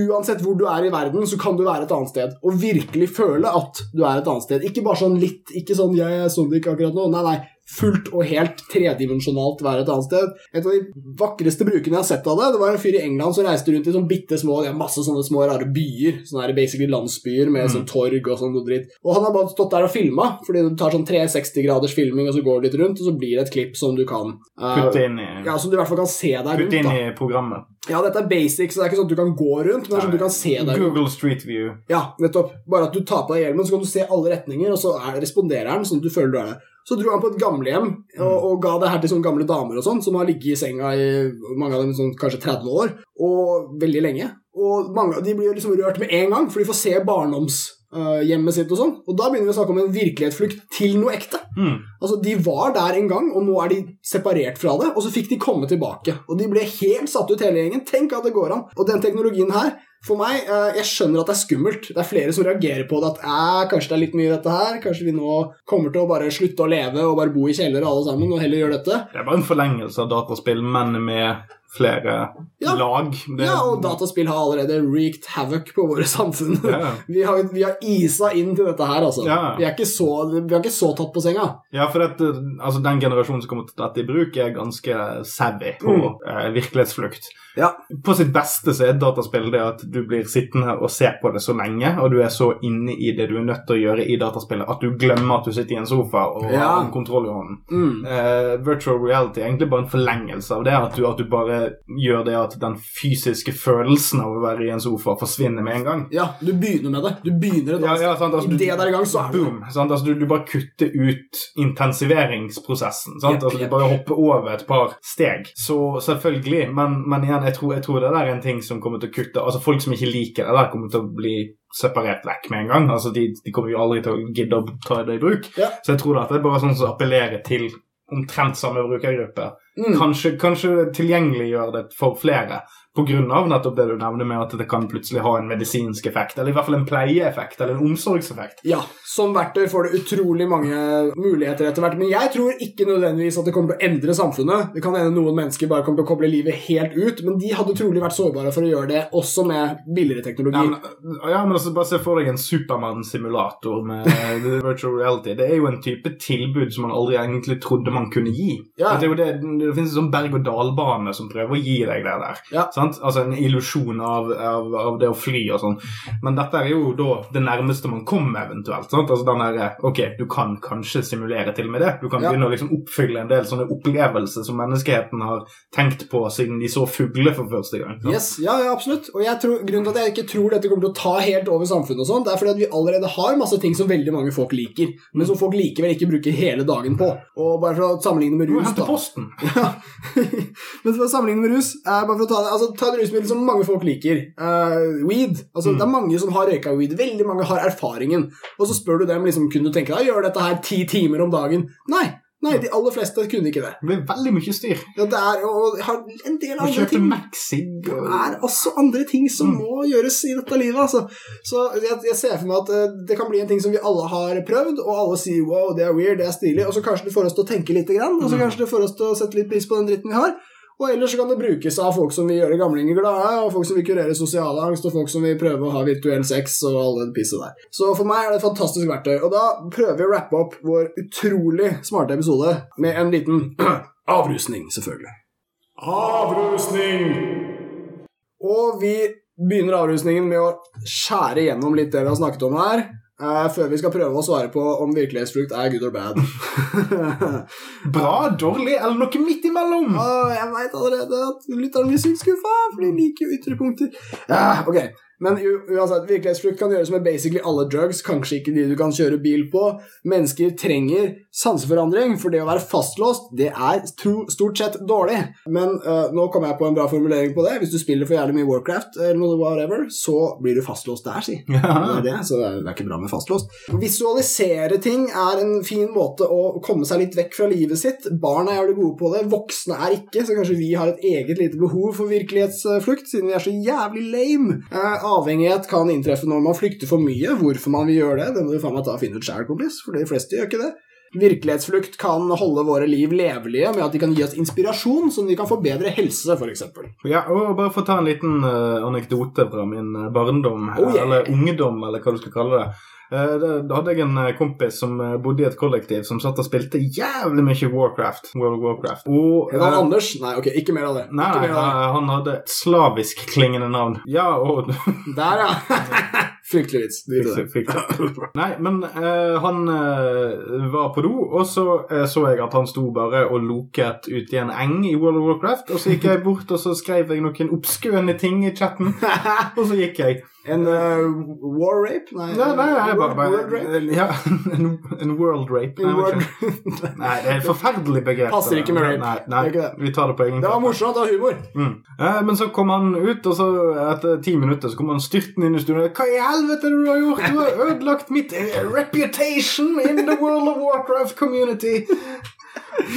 Uansett hvor du er i verden, så kan du være et annet sted. Og virkelig føle at du er et annet sted. Ikke bare sånn litt, ikke sånn 'jeg er Sondik akkurat nå'. Nei, nei. Fullt og helt tredimensjonalt være et annet sted. Et av de vakreste brukene jeg har sett av det, det var en fyr i England som reiste rundt i sånn bitte små masse sånne små rare byer. Sånne her basically landsbyer med Mm. sånn torg og sånn noe dritt. Og han har bare stått der og filma, fordi du tar sånn 360 graders filming, og så går du litt rundt, og så blir det et klipp som du kan uh, Putte inn i, Ja, som du i hvert fall kan se deg rundt. putte inn i programmet. Ja, dette er basic, så det er ikke sånn at du kan gå rundt, men det er sånn at du kan se deg rundt. Google Street View. Ja, nettopp. Bare at du tar på deg hjelmen, så kan du se alle retninger, og så er, responderer den sånn at du føler du er der. Så dro han på et gamlehjem og, og ga det her til sånne gamle damer og sånn, som har ligget i senga i mange av dem sånn kanskje 30 år, og veldig lenge. Og mange, av de blir liksom rørt med en gang, for de får se barndomshjemmet sitt og sånn. Og da begynner vi å snakke om en virkelighetsflukt til noe ekte. Mm. Altså, De var der en gang, og nå er de separert fra det, og så fikk de komme tilbake. Og de ble helt satt ut, hele gjengen. Tenk at det går an. Og den teknologien her, for meg, eh, jeg skjønner at det er skummelt. Det er flere som reagerer på det, at kanskje det er litt mye dette her. Kanskje vi nå kommer til å bare slutte å leve og bare bo i kjeller alle sammen, og heller gjøre dette. Det er bare en forlengelse av dataspill, men med flere Ja. lag. Det, Ja, og dataspill har allerede wreaked havoc på våre samfunn. Ja. Vi har, vi har isa inn til dette her, altså. Ja. Vi, er så, vi er ikke så tatt på senga. Ja, for dette, altså den generasjonen som kommer til dette i bruk, er ganske savvy på Mm. eh, virkelighetsflukt. Ja. På sitt beste så er dataspill det at du blir sittende og ser på det så lenge, og du er så inne i det du er nødt til å gjøre i dataspillet, at du glemmer at du sitter i en sofa og har en kontroll i hånden. Mm. Eh, virtual reality er egentlig bare en forlengelse av det, at du, at du bare gjør det at den fysiske følelsen av å være i en sofa forsvinner med en gang. Ja, du begynner med det. Du begynner et Ja, ja, sant, altså, du- Idet det der i gang, så er det Sant? Altså, du, du bare kutter ut intensiveringsprosessen. Sant? Yep, Altså, du bare hopper over et par steg. Så selvfølgelig, men, men igjen, jeg tror, jeg tror det der er en ting som kommer til å kutte Altså Folk som ikke liker det der, kommer til å bli separert vekk med en gang. Altså De, de kommer jo aldri til å gidde å ta det i bruk. Ja. Så jeg tror at det er bare sånn som appellerer til omtrent samme brukergruppe. Mm. Kanskje, kanskje tilgjengeliggjøre det for flere. Av nettopp det du nevner med at det kan plutselig ha en medisinsk effekt, eller i hvert fall en pleieeffekt, eller en omsorgseffekt. Ja, som verktøy får det utrolig mange muligheter etter hvert. Men jeg tror ikke nødvendigvis at det kommer til å endre samfunnet. Det kan hende noen mennesker bare kommer til å koble livet helt ut, men de hadde trolig vært sårbare for å gjøre det også med billigere teknologi. Ja, men, ja, men altså, bare se for deg en Supermann-simulator med virtual reality. Det er jo en type tilbud som man aldri egentlig trodde man kunne gi. Ja. Det, er jo det, det finnes en sånn berg-og-dal-bane som prøver å gi deg det der. Ja. Sant? Altså En illusjon av, av, av det å fly og sånn. Men dette er jo da det nærmeste man kommer eventuelt. Sant? Altså den der, Ok, du kan kanskje simulere til med det. Du kan Ja. begynne å liksom oppfylle en del sånne opplevelser som menneskeheten har tenkt på siden de så fugler for første gang. sant? Yes, ja, ja, absolutt. Og tror, grunnen til at jeg ikke tror dette kommer til å ta helt over samfunnet, og sånt, det er fordi at vi allerede har masse ting som veldig mange folk liker, men som folk likevel ikke bruker hele dagen på. Og bare for å sammenligne med rus, da. posten. Ja. Men for å sammenligne med rus eh, bare for å ta, det, altså, ta et rusmiddel som mange folk liker. Uh, weed. Altså, Mm. Det er mange som har røyka weed. Veldig mange har erfaringen. Og så spør du dem liksom, kunne du tenke deg å gjøre dette her ti timer om dagen. Nei. Nei, De aller fleste kunne ikke det. Det blir veldig mye styr. Ja, det er, og har en del andre ting. Maxig Det er også andre ting som Mm. må gjøres i dette livet. Altså. Så jeg, jeg ser for meg at eh, det kan bli en ting som vi alle har prøvd, og alle sier wow, det er weird, det er stilig, og så kanskje det får oss til å tenke litt, grann, og så Mm. kanskje det får oss til å sette litt pris på den dritten vi har. Og ellers så kan det brukes av folk som vil gjøre gamlinger glade, og folk som vil kurere sosial angst, og folk som vil prøve å ha virtuell sex og alle det pisset der. Så for meg er det et fantastisk verktøy. Og da prøver vi å rappe opp vår utrolig smarte episode med en liten avrusning, selvfølgelig. Avrusning! Og vi begynner avrusningen med å skjære gjennom litt det vi har snakket om her. Eh, før vi skal prøve å svare på om virkelighetsflukt er good or bad. Bra, dårlig eller noe midt imellom? Åh, jeg veit allerede at lytteren blir sykt skuffa, for de liker jo ytre punkter. Ja, ok, Men uansett, virkelighetsflukt kan gjøres med basically alle drugs, kanskje ikke de du kan kjøre bil på. Mennesker trenger sanseforandring, for det å være fastlåst, det er stort sett dårlig. Men uh, nå kom jeg på en bra formulering på det. Hvis du spiller for jævlig mye Warcraft, eller noe whatever, så blir du fastlåst der, si. Det er det, så det er ikke bra med fastlåst. Visualisere ting er en fin måte å komme seg litt vekk fra livet sitt. Barn er jævlig gode på det, voksne er ikke, så kanskje vi har et eget lite behov for virkelighetsflukt, siden vi er så jævlig lame. Eh, avhengighet kan inntreffe når man flykter for mye. Hvorfor man vil gjøre det, det må du faen meg ta og finne ut sjæl, kompis, for de fleste gjør ikke det. Virkelighetsflukt kan holde våre liv levelige med at de kan gi oss inspirasjon, som de kan få bedre helse, f.eks. Ja, og Bare for å ta en liten eh, anekdote fra min eh, barndom, Oh, yeah. eller ungdom, eller hva du skal kalle det. Eh, Da hadde jeg en eh, kompis som eh, bodde i et kollektiv som satt og spilte jævlig mye Warcraft. World of Warcraft. Og, Er det han uh, Anders? Nei, ok, ikke mer av det. Nei, nei, av det. han hadde et slavisk klingende navn. Ja, og Der, ja. Fryktelig vits. Drit. Nei, men uh, han uh, var på do, og så uh, så jeg at han sto bare og loket ut i en eng i World of Warcraft. Og så gikk jeg bort og så skrev jeg noen obskøne ting i chatten, og så gikk jeg. En uh, war rape? Nei, Nei, nei, nei world- bare, world rape? ja, en, en world rape. Nei, world- nei, det er et forferdelig begrep. Passer ikke med rape. Nei, nei vi tar det på egen Det var morsomt, det var humor. Mm. Eh, men så kom han ut, og så etter ti minutter så kom han styrtende inn i studio. Hva i helvete du har gjort? Du har ødelagt mitt reputation in the World of Warcraft community.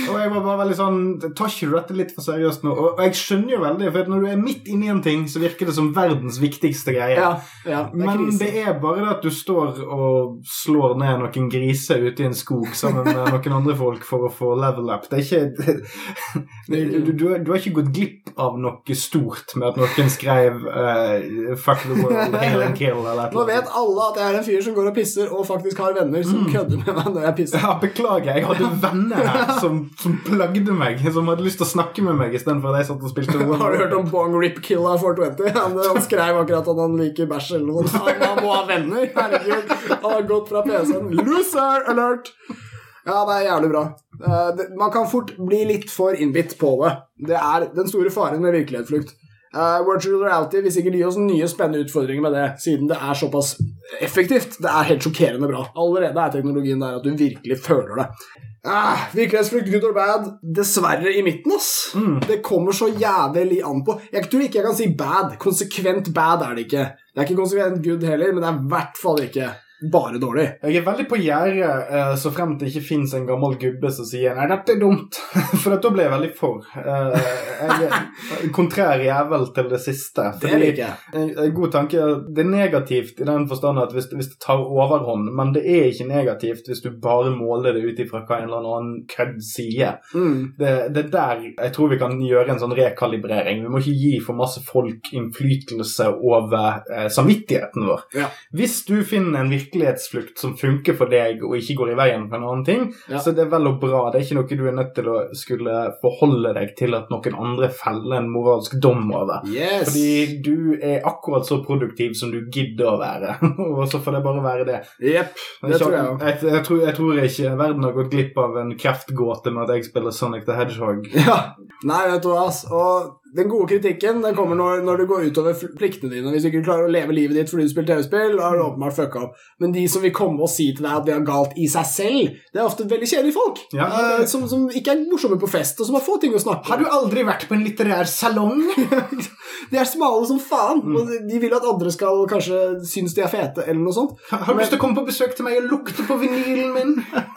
Og jeg var bare veldig sånn Tar ikke du dette litt for seriøst nå? Og jeg skjønner jo veldig, for når du er midt inni en ting, så virker det som verdens viktigste greie. Ja, ja, det Men det er bare det at du står og slår ned noen griser ute i en skog sammen med noen andre folk for å få level up. Det er ikke du, du, du har ikke gått glipp av noe stort med at noen skrev uh, 'fuck the world, hail and kill' eller noe. Nå vet alle at jeg er en fyr som går og pisser, og faktisk har venner som Mm. kødder med meg når jeg pisser. Ja, beklager. Jeg hadde venner her som, som plagde meg, som hadde lyst til å snakke med meg istedenfor at jeg satt og spilte World Har du hørt om Bong Rip Killa 420? Han, han skrev akkurat at han liker bæsj eller noe. Han, han må ha venner. Herregud. Han har gått fra PC-en. Loser alert! Ja, det er jævlig bra. Eh, man kan fort bli litt for innbitt på det. Det er den store faren med virkelighetsflukt. Uh, virtual reality vil sikkert gi oss nye spennende utfordringer med det, siden det er såpass effektivt. Det er helt sjokkerende bra. Allerede er teknologien der at du virkelig føler det. Uh, virkelighetsflukt, good or bad? Dessverre i midten, ass. Det kommer så jævlig an på. Jeg tror ikke jeg kan si bad. Konsekvent bad er det ikke. Det er ikke konsekvent good heller, men det er i hvert fall ikke bare dårlig. Jeg er veldig på gjerdet eh, så frem til det ikke fins en gammel gubbe som sier 'nei, dette er dumt'. For da blir jeg veldig for. Eh, jeg er kontrær jævel til det siste. Det liker jeg. En en god tanke Det er negativt i den forstand at hvis, hvis det tar overhånd, men det er ikke negativt hvis du bare måler det ut ifra hva en eller annen kødd sier. Mm. Det, det er der jeg tror vi kan gjøre en sånn rekalibrering. Vi må ikke gi for masse folk innflytelse over eh, samvittigheten vår. Ja. Hvis du finner en virkelighetsflukt som funker for deg, og ikke går i veien for en annen ting, Ja. så det er vel og bra. Det er ikke noe du er nødt til å skulle forholde deg til at noen andre feller en moralsk dom over. Yes. Fordi du er akkurat så produktiv som du gidder å være. og så får det bare være det. Jepp. Det tror jeg òg. jeg, jeg, tror, jeg tror ikke verden har gått glipp av en kreftgåte med at jeg spiller Sonic the Hedgehog. Ja. Nei, vet du hva, ass. Og den gode kritikken den kommer når, når det går utover pliktene dine. Hvis du ikke klarer å leve livet ditt fordi du spiller TV-spill, da har du åpenbart fucka opp. Men de som vil komme og si til deg at det er galt i seg selv, det er ofte veldig kjedelige folk. Ja. Uh, som, som ikke er morsomme på fest, og som har få ting å snakke Har du aldri vært på en litterær salong? De er smale som faen, Mm. og de vil at andre skal kanskje synes de er fete, eller noe sånt. Har du lyst til å komme på besøk til meg og lukte på vinylen min?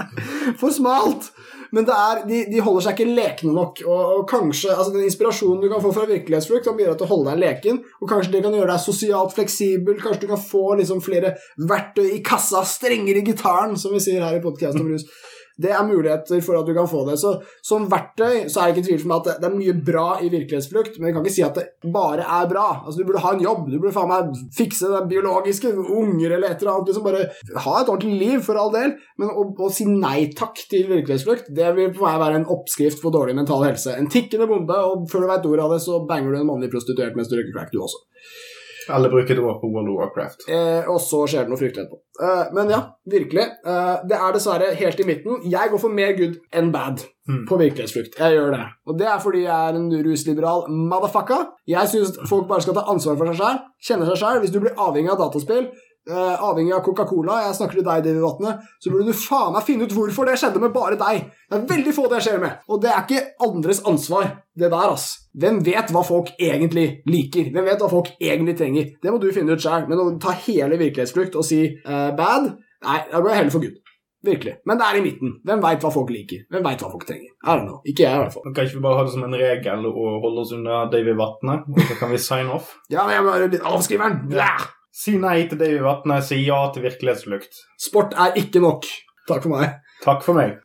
For smalt! Men er, de, de holder seg ikke lekne nok. Og, og kanskje, altså Den inspirasjonen du kan få fra virkelighetsflukt, kan bidra til å holde deg leken. Og kanskje det kan gjøre deg sosialt fleksibel. Kanskje du kan få liksom flere verktøy i kassa. Strengere i gitaren, som vi sier her i podkasten om rus. Det er muligheter for at du kan få det. Så som verktøy så er det ikke tvil for meg at det er mye bra i virkelighetsflukt, men jeg kan ikke si at det bare er bra. Altså, Du burde ha en jobb, du burde faen meg fikse det biologiske, unger eller et eller annet. liksom Bare ha et ordentlig liv, for all del, men å, å si nei takk til virkelighetsflukt, det vil for meg være en oppskrift for dårlig mental helse. En tikkende bombe, og før du veit ordet av det, så banger du en mannlig prostituert mens du røyker crack, du også. Eller bruke det på World of Warcraft. Eh, og så skjer det noe fryktelig etterpå. Eh, men ja, virkelig. Eh, det er dessverre helt i midten. Jeg går for mer good enn bad Mm. på virkelighetsflukt. Jeg gjør det. Og det er fordi jeg er en rusliberal motherfucker. Jeg syns folk bare skal ta ansvar for seg sjøl, kjenne seg sjøl. Hvis du blir avhengig av dataspill, eh, avhengig av Coca-Cola, jeg snakker til deg, Davy Vatne, så burde du faen meg finne ut hvorfor det skjedde med bare deg. Det er veldig få det skjer med. Og det er ikke andres ansvar, det der, ass. Hvem vet hva folk egentlig liker? Hvem vet hva folk egentlig trenger? Det må du finne ut sjøl. Men å ta hele virkelighetsflukt og si uh, bad, nei, da går jeg heller for good. Virkelig. Men det er i midten. Hvem veit hva folk liker? Hvem veit hva folk trenger? I don't know. Ikke jeg, i hvert fall. Kan ikke vi bare ha det som en regel å holde oss unna Davy Vatne, og så kan vi sign off? Ja, men jeg litt avskriveren. Blæh! Si nei til det uvatnet, si ja til virkelighetsflukt. Sport er ikke nok. Takk for meg. Takk for meg.